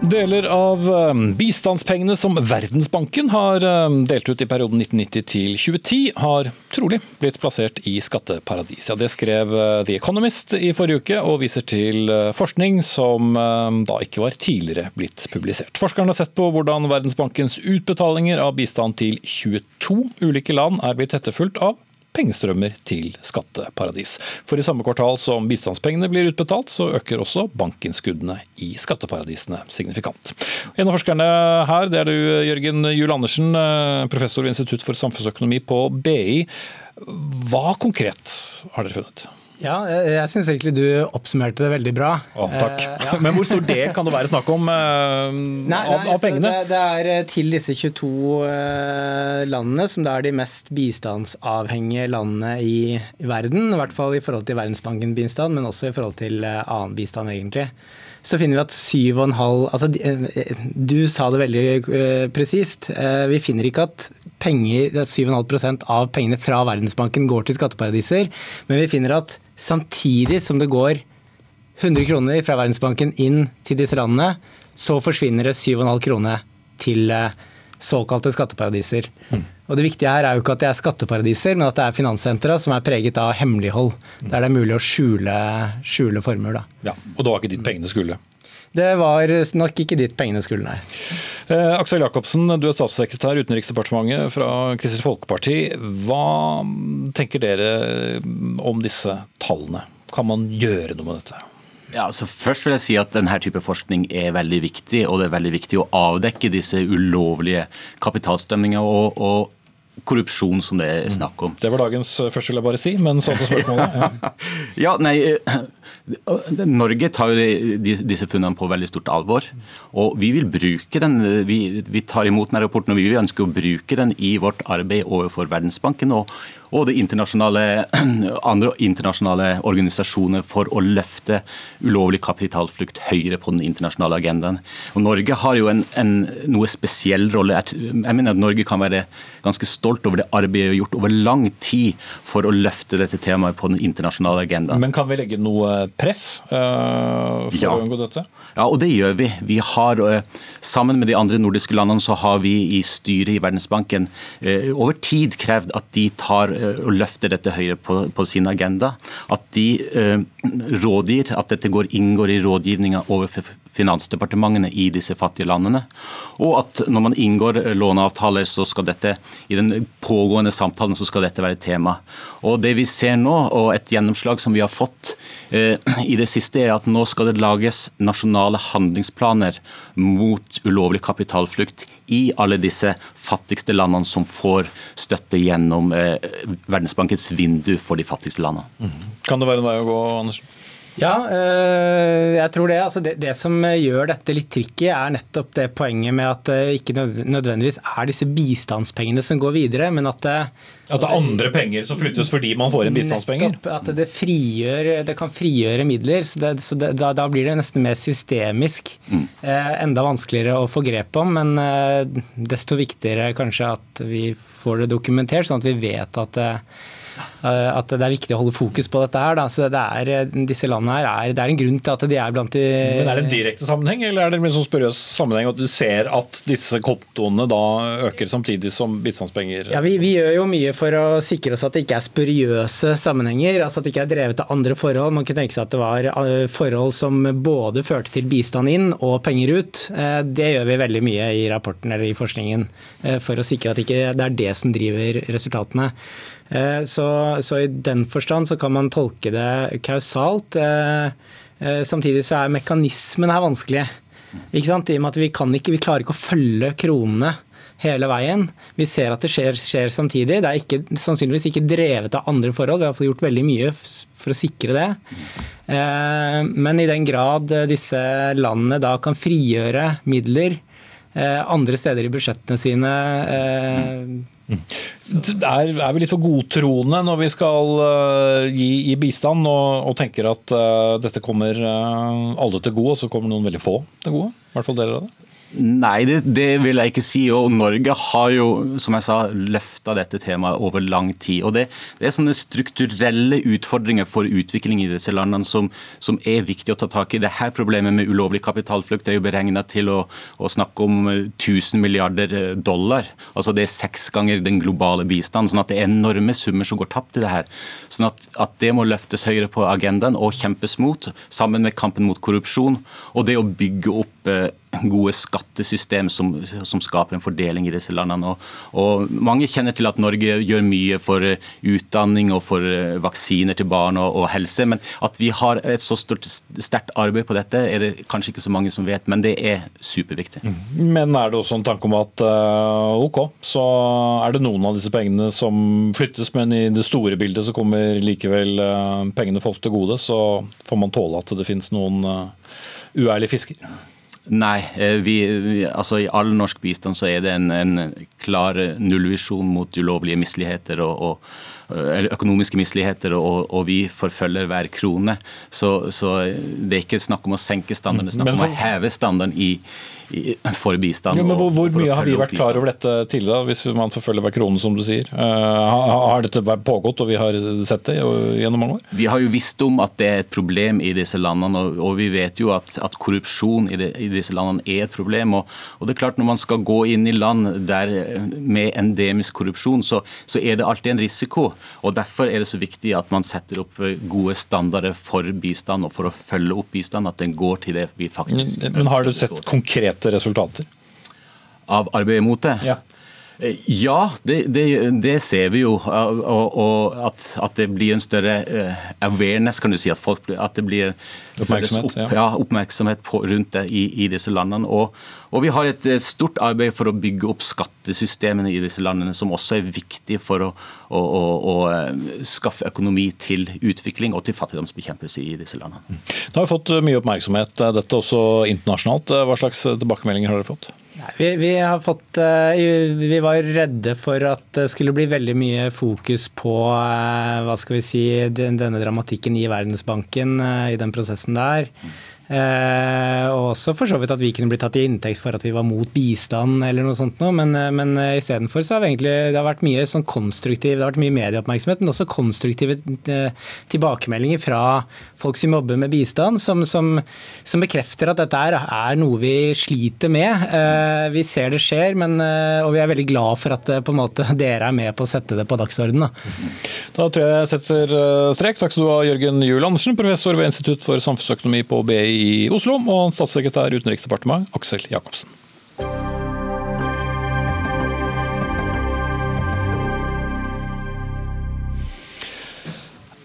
Deler av eh, bistandspengene som Verdensbanken har eh, delt ut i perioden 1990 til 2010, har trolig blitt plassert i skatteparadis. Ja, det skrev eh, The Economist i forrige uke, og viser til forskning som da ikke var tidligere blitt publisert. Forskerne har sett på hvordan Verdensbankens utbetalinger av bistand til 22 ulike land er blitt etterfulgt av pengestrømmer til skatteparadis. For i samme kvartal som bistandspengene blir utbetalt, så øker også bankinnskuddene i skatteparadisene signifikant. En av forskerne her, det er du Jørgen Juel Andersen, eh, professor ved Institutt for samfunnsøkonomi på BI. Hva konkret har dere funnet? Ja, jeg, jeg syns egentlig du oppsummerte det veldig bra. Å, takk. Eh, ja. Men hvor stor del kan det være snakk om eh, nei, av, av, pengene? Det, det, er eh, til disse 22 eh, landene, som da er de mest bistandsavhengige landene i, i verden. I hvert fall i forhold til Verdensbanken-bistand, men også i forhold til eh, annen bistand, egentlig så finner vi at 7,5 altså, eh, Du sa det veldig uh, presist. vi finner ikke at penger, 7,5% av pengene fra Verdensbanken går til skatteparadiser, men vi finner at samtidig som det går 100 kroner fra Verdensbanken inn til disse landene, så forsvinner det 7,5 kroner til eh, såkalte skatteparadiser. Mm. Og Det viktige her er jo ikke at det er skatteparadiser, men at det er finanssentra som er preget av hemmelighold. Mm. Der det er mulig å skjule, skjule formuer. Ja, og det var ikke dit pengene skulle? Det var nok ikke dit pengene skulle, nei. Eh, Aksel Jacobsen, du er statssekretær i Utenriksdepartementet fra Kristelig Folkeparti. Hva tenker dere om disse tallene? Kan man gjøre noe med dette? Ja, altså først vil jeg si at denne type forskning er veldig viktig, og det er veldig viktig å avdekke disse ulovlige kapitalstrømningene. og, og korrupsjon som det er snakk om. Det var dagens eh, første, vil jeg bare si, men så til spørsmålet. [laughs] Ja. nei, eh, Norge tar jo disse funnene på veldig stort alvor. Og vi vil bruke den, vi, vi tar imot denne rapporten og vi ønsker å bruke den i vårt arbeid overfor Verdensbanken. og og det internasjonale, [clears throat] andre internasjonale organisasjoner for å løfte ulovlig kapitalflukt høyere på den internasjonale agendaen. Og Norge har jo en, en noe spesiell rolle. Jeg mener at Norge kan være ganske stolt over det arbeidet vi har gjort over lang tid for å løfte dette temaet på den internasjonale agendaen. Men kan vi legge noe press uh, for ja. å unngå dette? Ja, og det gjør vi. Vi har, uh, Sammen med de andre nordiske landene så har vi i styret i Verdensbanken uh, over tid krevd at de tar og eh, løfter dette høyere på, på, sin agenda. At de eh, rådgir, at dette går, inngår i rådgivninga overfor finansdepartementene i disse fattige landene. Og at når man inngår eh, låneavtaler, så skal dette i den pågående samtalen så skal dette være et tema. Og Det vi ser nå, og et gjennomslag som vi har fått eh, i det siste, er at nå skal det lages nasjonale handlingsplaner mot ulovlig kapitalflukt i alle disse fattigste landene som får støtte gjennom eh, Verdensbankens vindu for de fattigste landene. Mm. Kan det være en vei å gå, Andersen? Ja, eh, jeg tror det. Altså det, det, som gjør dette litt tricky, er nettopp det poenget med at det ikke nødvendigvis er disse bistandspengene som går videre, men at det, at det er altså, andre penger som flyttes fordi man får inn bistandspenger? Nettopp, at det, frigjør, det kan frigjøre midler. så, det, så det, da, da, blir det nesten mer systemisk. Mm. Eh, enda vanskeligere å få grep om, men eh, desto viktigere kanskje at vi får det dokumentert, sånn at vi vet at eh, eh, at det er viktig å holde fokus på dette her. Da. Så det er, eh, disse landene her er, det er en grunn til at de er blant de Men Er det en direkte sammenheng, eller er det en sånn spørrøs sammenheng at du ser at disse kontoene da øker samtidig som bistandspenger Ja, vi, vi, gjør jo mye for å sikre oss at det ikke er spuriøse sammenhenger. altså At det ikke er drevet av andre forhold. Man kunne tenke seg at det var eh, forhold som både førte til bistand inn og penger ut. Det gjør vi veldig mye i rapporten eller i forskningen for å sikre at ikke det er det som driver resultatene. Eh, så, så, i den forstand så kan man tolke det kausalt. Eh, eh, samtidig så er mekanismen her vanskelig. Ikke sant? I og med at vi, ikke, vi klarer ikke å følge kronene hele veien. Vi ser at det skjer, skjer samtidig. Det er ikke, sannsynligvis ikke drevet av andre forhold. Vi har gjort veldig mye for å sikre det. Men i den grad disse landene da kan frigjøre midler andre steder i budsjettene sine er, er, vi litt for godtroende når vi skal uh, gi, gi, bistand og, og tenker at uh, dette kommer uh, alle til gode, og så kommer noen veldig få til gode? I hvert fall deler av det? Nei, det, det, vil jeg ikke si. og Norge har jo som jeg sa, løfta dette temaet over lang tid. og det, det, er sånne strukturelle utfordringer for utvikling i disse landene som, som, er viktig å ta tak i. Det her Problemet med ulovlig kapitalflukt er jo beregna til å, å, snakke om 1000 milliarder dollar. altså Det er seks ganger den globale bistanden. sånn at Det er enorme summer som går tapt i det her. sånn at, at det må løftes høyere på agendaen og kjempes mot, sammen med kampen mot korrupsjon. Og det å bygge opp eh, gode skattesystem som, som, skaper en fordeling i disse landene. Og, og, Mange kjenner til at Norge gjør mye for eh, utdanning og for eh, vaksiner til barn og, og helse, men at vi har et så stort, sterkt arbeid på dette, er det kanskje ikke så mange som vet, men det er superviktig. Mm. Men er det også en tanke om at uh, ok, så er det noen av disse pengene som flyttes, men i det store bildet så kommer likevel pengene folk til gode, så får man tåle at det finnes noen uærlige fisker? Nei, eh, vi, altså i all norsk bistand så er det en, en klar nullvisjon mot ulovlige misligheter og, og Eh, økonomiske misligheter, og, og, vi forfølger hver krone. Så, så, det er ikke snakk om å senke standarden, det er snakk om å heve standarden i, for bistand. Ja, men hvor, hvor mye har vi vært klar over dette tidligere, hvis man forfølger hver krone, som du sier? Uh, har dette pågått, og vi har sett det gjennom mange år? Vi har jo visst om at det er et problem i disse landene, og, og vi vet jo at, at korrupsjon i, de, i, disse landene er et problem. Og, og, det er klart Når man skal gå inn i land der med endemisk korrupsjon, så, så er det alltid en risiko. Og Derfor er det så viktig at man setter opp eh, gode standarder for bistand og for å følge opp bistand, at den går til det vi faktisk Men Har du sett konkrete resultater? Av arbeidet mot det? Ja. Ja, det, det, det, ser vi jo. Og, og at, at, det blir en større eh, awareness, kan du si. At, folk, at det blir oppmerksomhet, opp, ja. Ja, oppmerksomhet på, rundt det i, i disse landene. Og, og, vi har et stort arbeid for å bygge opp skattesystemene i disse landene, som også er viktig for å, å, å, eh, skaffe økonomi til utvikling og til fattigdomsbekjempelse i disse landene. Det har fått mye oppmerksomhet, dette også internasjonalt. Hva slags tilbakemeldinger har dere fått? Vi, vi, har fått, eh, vi var redde for at det skulle bli veldig mye fokus på eh, hva skal vi si, denne dramatikken i Verdensbanken i den prosessen der. Eh, og også for så vidt at vi kunne blitt tatt i inntekt for at vi var mot bistand eller noe sånt noe. Men, eh, men eh, istedenfor så har vi egentlig det har vært mye sånn konstruktiv, det har vært mye medieoppmerksomhet, men også konstruktive tilbakemeldinger fra folk som jobber med bistand, som, som, som bekrefter at dette er, er, noe vi sliter med. Vi ser det skjer, men, og vi er veldig glad for at på en måte [laughs] dere er med på å sette det på dagsordenen. Da, tror jeg jeg setter strek. Takk skal du ha, Jørgen Juel Andersen, professor ved Institutt for samfunnsøkonomi på BI i Oslo, og statssekretær i Utenriksdepartementet Aksel Jacobsen.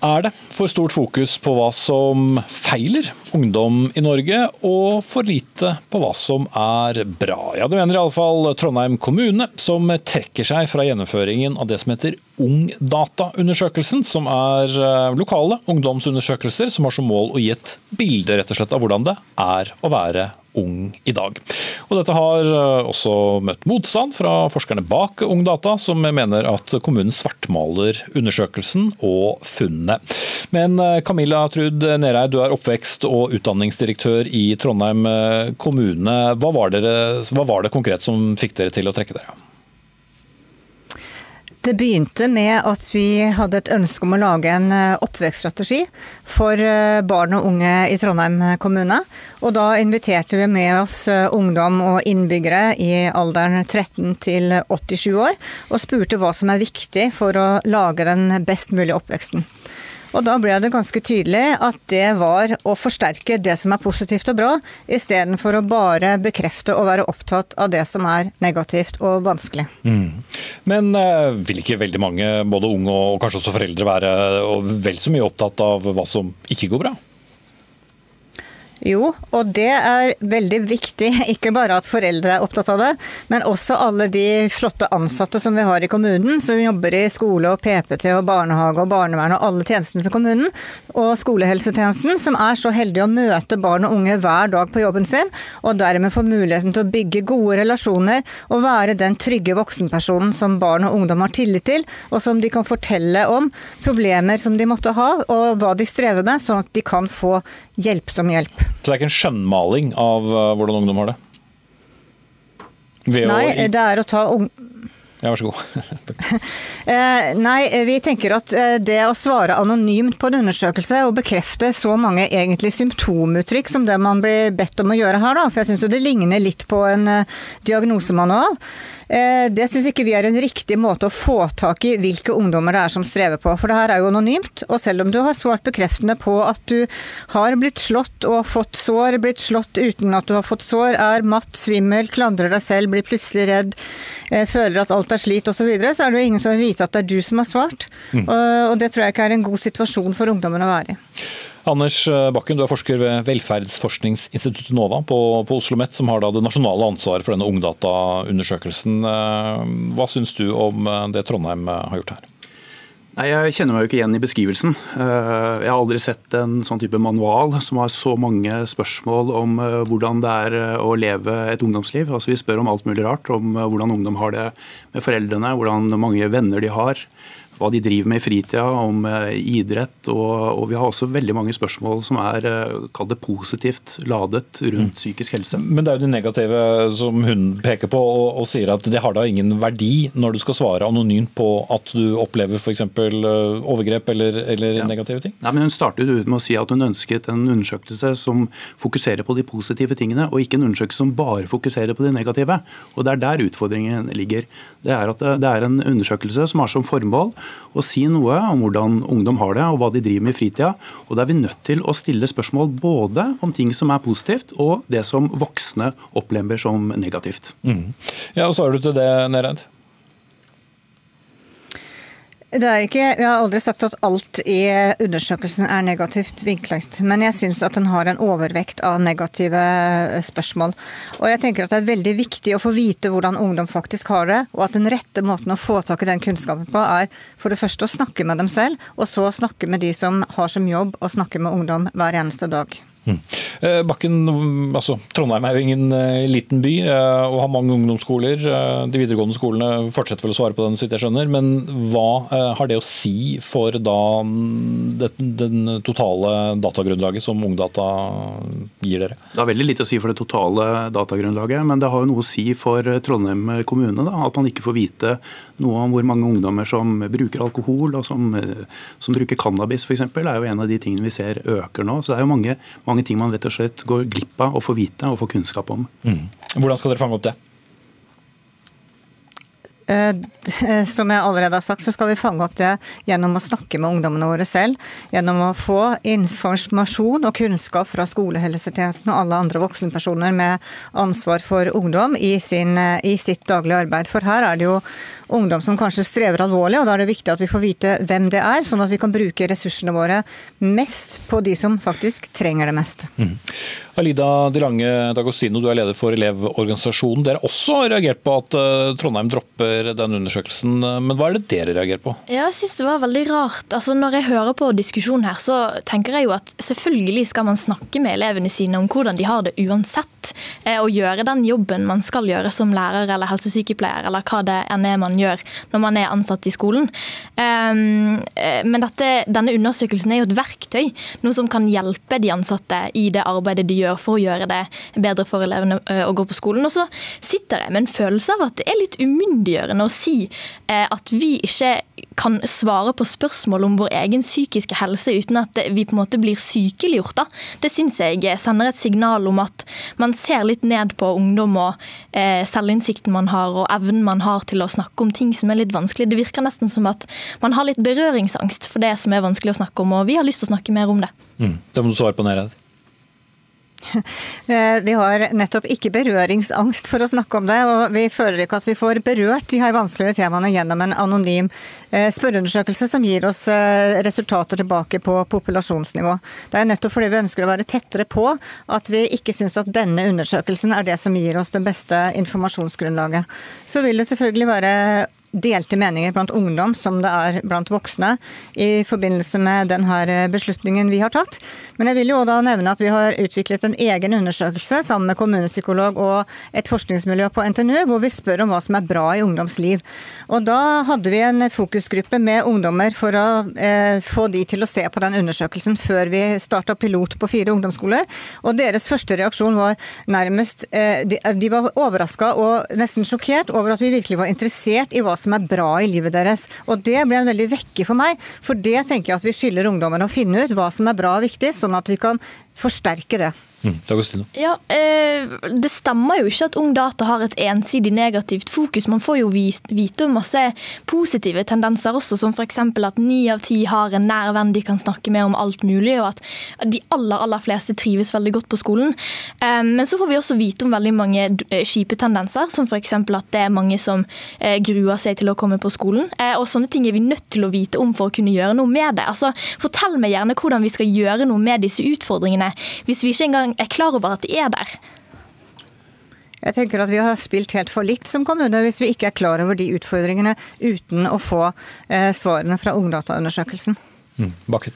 Er det for stort fokus på hva som feiler ungdom i Norge, og for lite på hva som er bra? Ja, Det mener iallfall Trondheim kommune, som trekker seg fra gjennomføringen av det som heter Ungdata-undersøkelsen, som er eh, lokale ungdomsundersøkelser som har som mål å gi et bilde rett og slett av hvordan det er å være ung i dag. Og dette har eh, også møtt motstand fra forskerne bak Ungdata, som mener at kommunen svartmaler undersøkelsen og funnene. Men eh, Camilla Trud Nereid, du er oppvekst og utdanningsdirektør i Trondheim eh, kommune. Hva var, dere, hva var det konkret som fikk dere til å trekke dere? Det begynte med at vi hadde et ønske om å lage en eh, oppvekststrategi for eh, barn og unge i Trondheim kommune. Og da inviterte vi med oss eh, ungdom og innbyggere i alderen 13 til 87 år, og spurte hva som er viktig for å lage den best mulige oppveksten. Og da ble det ganske tydelig at det var å forsterke det som er positivt og bra, istedenfor å bare bekrefte og være opptatt av det som er negativt og vanskelig. Mm. Men uh, vil ikke veldig mange, både unge og kanskje også foreldre, være vel så mye opptatt av hva som ikke går bra? Jo, og det er veldig viktig. [laughs] Ikke bare at foreldre er opptatt av det, men også alle de flotte ansatte som vi har i kommunen, som jobber i skole og PPT og barnehage og barnevern og alle tjenestene til kommunen, og skolehelsetjenesten, som er så heldige å møte barn og unge hver dag på jobben sin, og dermed få muligheten til å bygge gode relasjoner og være den trygge voksenpersonen som barn og ungdom har tillit til, og som de kan fortelle om problemer som de måtte ha, og hva de strever med, sånn at de kan få hjelp som hjelp. Så det er ikke en skjønnmaling av uh, hvordan ungdom har det? Ved Nei, å... det er å ta ung... Ja, vær så god. [laughs] Eh, nei, vi tenker at eh, det å svare anonymt på en undersøkelse og bekrefte så mange egentlig symptomuttrykk som det man blir bedt om å gjøre her, da, for jeg syns jo det ligner litt på en diagnosemanual, Eh, det syns ikke vi er en riktig måte å få tak i hvilke ungdommer det er som strever på. For det her er jo anonymt. Og selv om du har svart bekreftende på at du har blitt slått og fått sår, blitt slått uten at du har fått sår, er matt, svimmel, klandrer deg selv, blir plutselig redd, eh, føler at alt er slit osv., så, videre, så er det jo ingen som vil vite at det er du som har svart. Mm. Og det tror jeg ikke er en god situasjon for ungdommen å være i. Anders Bakken, du er forsker ved velferdsforskningsinstituttet NOVA på, på Oslo OsloMet, som har det nasjonale ansvaret for denne ungdataundersøkelsen. Eh, hva syns du om eh, det Trondheim eh, har gjort her? Nei, Jeg kjenner meg jo ikke igjen i beskrivelsen. Jeg har aldri sett en sånn type manual som har så mange spørsmål om hvordan det er å leve et ungdomsliv. Altså Vi spør om alt mulig rart, om hvordan ungdom har det med foreldrene, hvordan mange venner de har, hva de driver med i fritida, om eh, idrett. Og, og, vi har også veldig mange spørsmål som er kall det positivt ladet rundt mm. psykisk helse. Men det er jo det negative som hun peker på, og, og, sier at det har da ingen verdi når du skal svare anonymt på at du opplever f.eks. Eh, overgrep eller, eller ja. negative ting? Nei, men Hun startet ut med å si at hun ønsket en undersøkelse som fokuserer på de positive tingene, og ikke en undersøkelse som bare fokuserer på de negative. Og Det er der utfordringen ligger. Det er at det er en undersøkelse som har som formål å si noe om hvordan ungdom har det og hva de driver med i fritida. Og da er vi nødt til å stille spørsmål både om ting som er positivt og det som voksne opplever som negativt. Mm. Ja, og så er du til det, Nereid? Det er ikke, Jeg har aldri sagt at alt i undersøkelsen er negativt vinklet, men jeg syns at den har en overvekt av negative spørsmål. Og jeg tenker at det er veldig viktig å få vite hvordan ungdom faktisk har det, og at den rette måten å få tak i den kunnskapen på, er for det første å snakke med dem selv, og så snakke med de som har som jobb å snakke med ungdom hver eneste dag. Mm. Eh, Bakken, altså Trondheim er jo ingen uh, liten by uh, og har mange ungdomsskoler. De videregående skolene fortsetter vel å svare på den, så jeg skjønner. Men hva har det å si for da den totale datagrunnlaget som Ungdata gir dere? Det har veldig lite å si for det totale datagrunnlaget, men det har jo noe å si for Trondheim kommune. Da, at man ikke får vite noe om hvor mange ungdommer som bruker alkohol og som, som bruker cannabis f.eks. er jo en av de tingene vi ser øker nå. Så det er jo mange, mange ting man rett og slett går glipp av å få vite og få kunnskap om. Mm. Hvordan skal dere fange opp det? Eh, som jeg allerede har sagt, så skal vi fange opp det gjennom å snakke med ungdommene våre selv. Gjennom å få informasjon og kunnskap fra skolehelsetjenesten og alle andre voksenpersoner med ansvar for ungdom i, sin, eh, i sitt daglige arbeid. For her er det jo ungdom som kanskje strever alvorlig, og da er det viktig at vi får vite hvem det er, sånn at vi kan bruke ressursene våre mest på de som faktisk trenger det mest. Mm. Alida Dilange Dagostino, du er leder for Elevorganisasjonen. Dere har også reagert på at eh, Trondheim dropper den undersøkelsen, men hva er det dere reagerer på? Jeg synes det var veldig rart. Altså, når jeg hører på diskusjonen her, så tenker jeg jo at selvfølgelig skal man snakke med elevene sine om hvordan de har det uansett, eh, og gjøre den jobben man skal gjøre som lærer eller helsesykepleier, eller hva det enn er man man gjør når man er ansatt i skolen. Um, men dette, denne undersøkelsen er jo et verktøy, noe som kan hjelpe de ansatte i det arbeidet de gjør for å gjøre det bedre for elevene å gå på skolen. Og så sitter jeg med en følelse av at det er litt umyndiggjørende å si at vi ikke kan svare på spørsmål om vår egen psykiske helse uten at vi på en måte blir sykeliggjort. Det syns jeg sender et signal om at man ser litt ned på ungdom og eh, selvinnsikten man har og evnen man har til å snakke om ting som er litt vanskelig. Det virker nesten som at man har litt berøringsangst for det som er vanskelig å snakke om, og vi har lyst til å snakke mer om det. Mm. Det må du svare på, Nereid. Eh, vi har nettopp ikke berøringsangst for å snakke om det, og vi føler ikke at vi får berørt de her vanskeligere temaene gjennom en anonym eh, spørreundersøkelse som gir oss eh, resultater tilbake på populasjonsnivå. Det er nettopp fordi vi ønsker å være tettere på at vi ikke syns at denne undersøkelsen er det som gir oss det beste informasjonsgrunnlaget. Så vil det selvfølgelig være delte meninger blant ungdom som det er blant voksne i forbindelse med denne beslutningen vi har tatt. Men jeg vil jo da nevne at vi har utviklet en egen undersøkelse sammen med kommunepsykolog og et forskningsmiljø på NTNU, hvor vi spør om hva som er bra i ungdomsliv. Og da hadde vi en fokusgruppe med ungdommer for å eh, få de til å se på den undersøkelsen før vi starta pilot på fire ungdomsskoler. Og deres første reaksjon var nærmest eh, de, de var overraska og nesten sjokkert over at vi virkelig var interessert i hva som som er bra i livet deres. Og det ble en veldig vekke for meg. For det tenker jeg at vi skylder ungdommene å finne ut hva som er bra og viktig, sånn at vi kan forsterke det. Mm, ja, eh, Det stemmer jo ikke at Ung Data har et ensidig negativt fokus. Man får jo vite om masse positive tendenser også, som f.eks. at ni av ti har en nær venn de kan snakke med om alt mulig, og at de aller aller fleste trives veldig godt på skolen. Eh, men så får vi også vite om veldig mange eh, kjipe tendenser, som f.eks. at det er mange som gruer seg til å komme på skolen. Og sånne ting er vi nødt til å vite om for å kunne gjøre noe med det. Altså, Fortell meg gjerne hvordan vi skal gjøre noe med disse utfordringene, hvis vi ikke engang er klar over at de er der. Jeg tenker at Vi har spilt helt for litt som kommune hvis vi ikke er klar over de utfordringene uten å få eh, svarene fra Ungdataundersøkelsen. Mm, Bakken.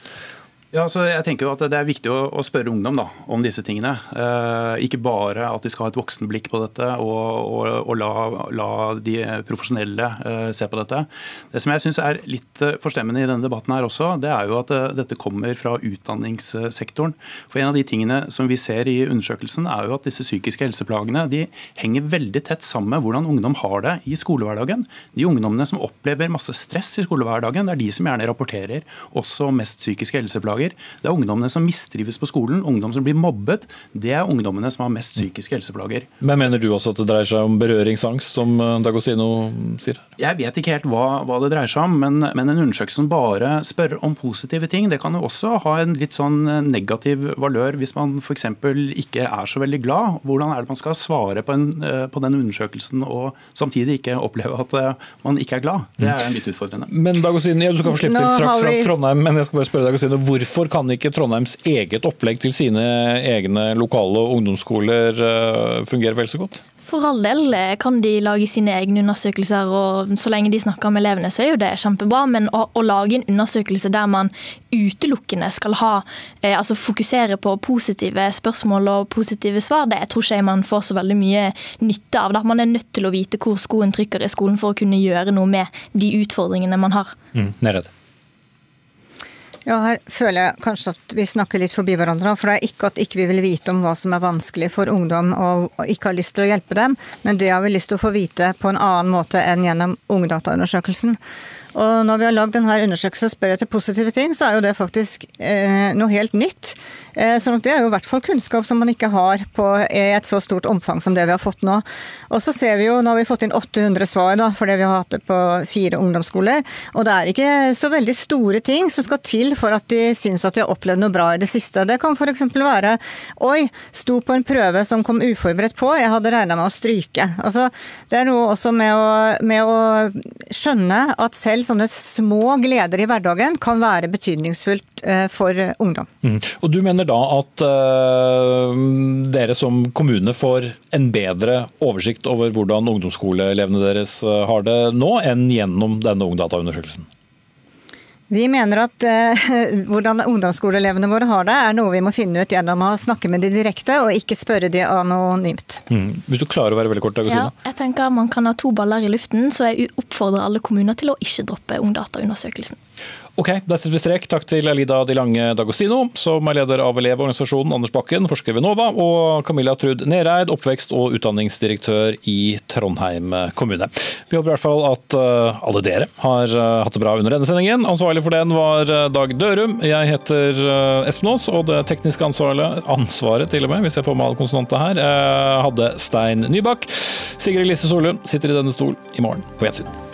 Ja, altså jeg tenker jo at Det er viktig å, spørre ungdom da, om disse tingene. Eh, ikke bare at de skal ha et voksenblikk på dette og, og, og la, la, de profesjonelle eh, se på dette. Det som jeg syns er litt eh, forstemmende i denne debatten, her også, det er jo at eh, dette kommer fra utdanningssektoren. For En av de tingene som vi ser i undersøkelsen, er jo at disse psykiske helseplagene de henger veldig tett sammen med hvordan ungdom har det i skolehverdagen. De ungdommene som opplever masse stress i skolehverdagen, det er de som gjerne rapporterer også mest psykiske helseplager helseplager. Det er ungdommene som mistrives på skolen, ungdom som blir mobbet. Det er ungdommene som har mest psykiske helseplager. Men Mener du også at det dreier seg om berøringsangst, som eh, Dagosino sier? Jeg vet ikke helt hva, hva det dreier seg om, men, men, en undersøkelse som bare spør om positive ting, det kan jo også ha en litt sånn eh, negativ valør hvis man f.eks. ikke er så veldig glad. Hvordan er det man skal svare på, en, eh, på den undersøkelsen og samtidig ikke oppleve at man ikke er glad? Det er litt utfordrende. Men Dagosino, ja, Du skal få slippe til straks fra Trondheim, men jeg skal bare spørre Dagosino, hvorfor Hvorfor kan ikke Trondheims eget opplegg til sine egne lokale ungdomsskoler eh, fungere vel så godt? For all del eh, kan de lage sine egne undersøkelser, og så lenge de snakker med elevene, så er jo det kjempebra. Men å, å lage en undersøkelse der man utelukkende skal ha, eh, altså fokusere på positive spørsmål og positive svar, det tror ikke jeg man får så veldig mye nytte av. Da. Man er nødt til å vite hvor skoen trykker i skolen for å kunne gjøre noe med de utfordringene man har. Mm. Ja, her føler jeg kanskje at vi snakker litt forbi hverandre. For det er ikke at ikke vi vil vite om hva som er vanskelig for ungdom og ikke har lyst til å hjelpe dem, men det har vi lyst til å få vite på en annen måte enn gjennom Ungdataundersøkelsen. Og når vi har lagd denne undersøkelsen og spør etter positive ting, så er jo det faktisk eh, noe helt nytt. Eh, så det er jo i hvert fall kunnskap som man ikke har på, i et så stort omfang som det vi har fått nå. Og så ser vi jo, nå har vi fått inn 800 svar da, det vi har hatt det på fire ungdomsskoler. Og det er ikke så veldig store ting som skal til for at de syns at de har opplevd noe bra i det siste. Det kan f.eks. være Oi, sto på en prøve som kom uforberedt på, jeg hadde regna med å stryke. Altså, det er noe også med å, med å skjønne at selv selv sånne små gleder i hverdagen kan være betydningsfullt eh, for ungdom. Mm. Og Du mener da at uh, dere som kommune får en bedre oversikt over hvordan ungdomsskoleelevene deres eh, har det nå, enn gjennom denne Ungdata-undersøkelsen? Vi mener at eh, [laughs] hvordan ungdomsskoleelevene våre har det, er noe vi må finne ut gjennom å snakke med de direkte, og ikke spørre de anonymt. Mm. Hvis du klarer å være veldig kort, Agustina. Ja, jeg tenker Man kan ha to baller i luften, så jeg oppfordrer alle kommuner til å ikke droppe Ungdata-undersøkelsen. Ok, der setter vi strek. Takk til Alida De Lange D'Agostino, som er leder av Elevorganisasjonen Anders Bakken, forsker ved NOVA, og Camilla Trud Nereid, oppvekst- og utdanningsdirektør i Trondheim kommune. Vi håper i hvert fall at eh, alle dere har eh, hatt det bra under denne sendingen. Ansvarlig for den var eh, Dag Dørum. Jeg heter Espen Aas, og det tekniske ansvaret, ansvaret til og med, hvis jeg får med alle konsonantene her, hadde Stein Nybakk. Sigrid Lise Solund sitter i denne stol i morgen på gjensyn.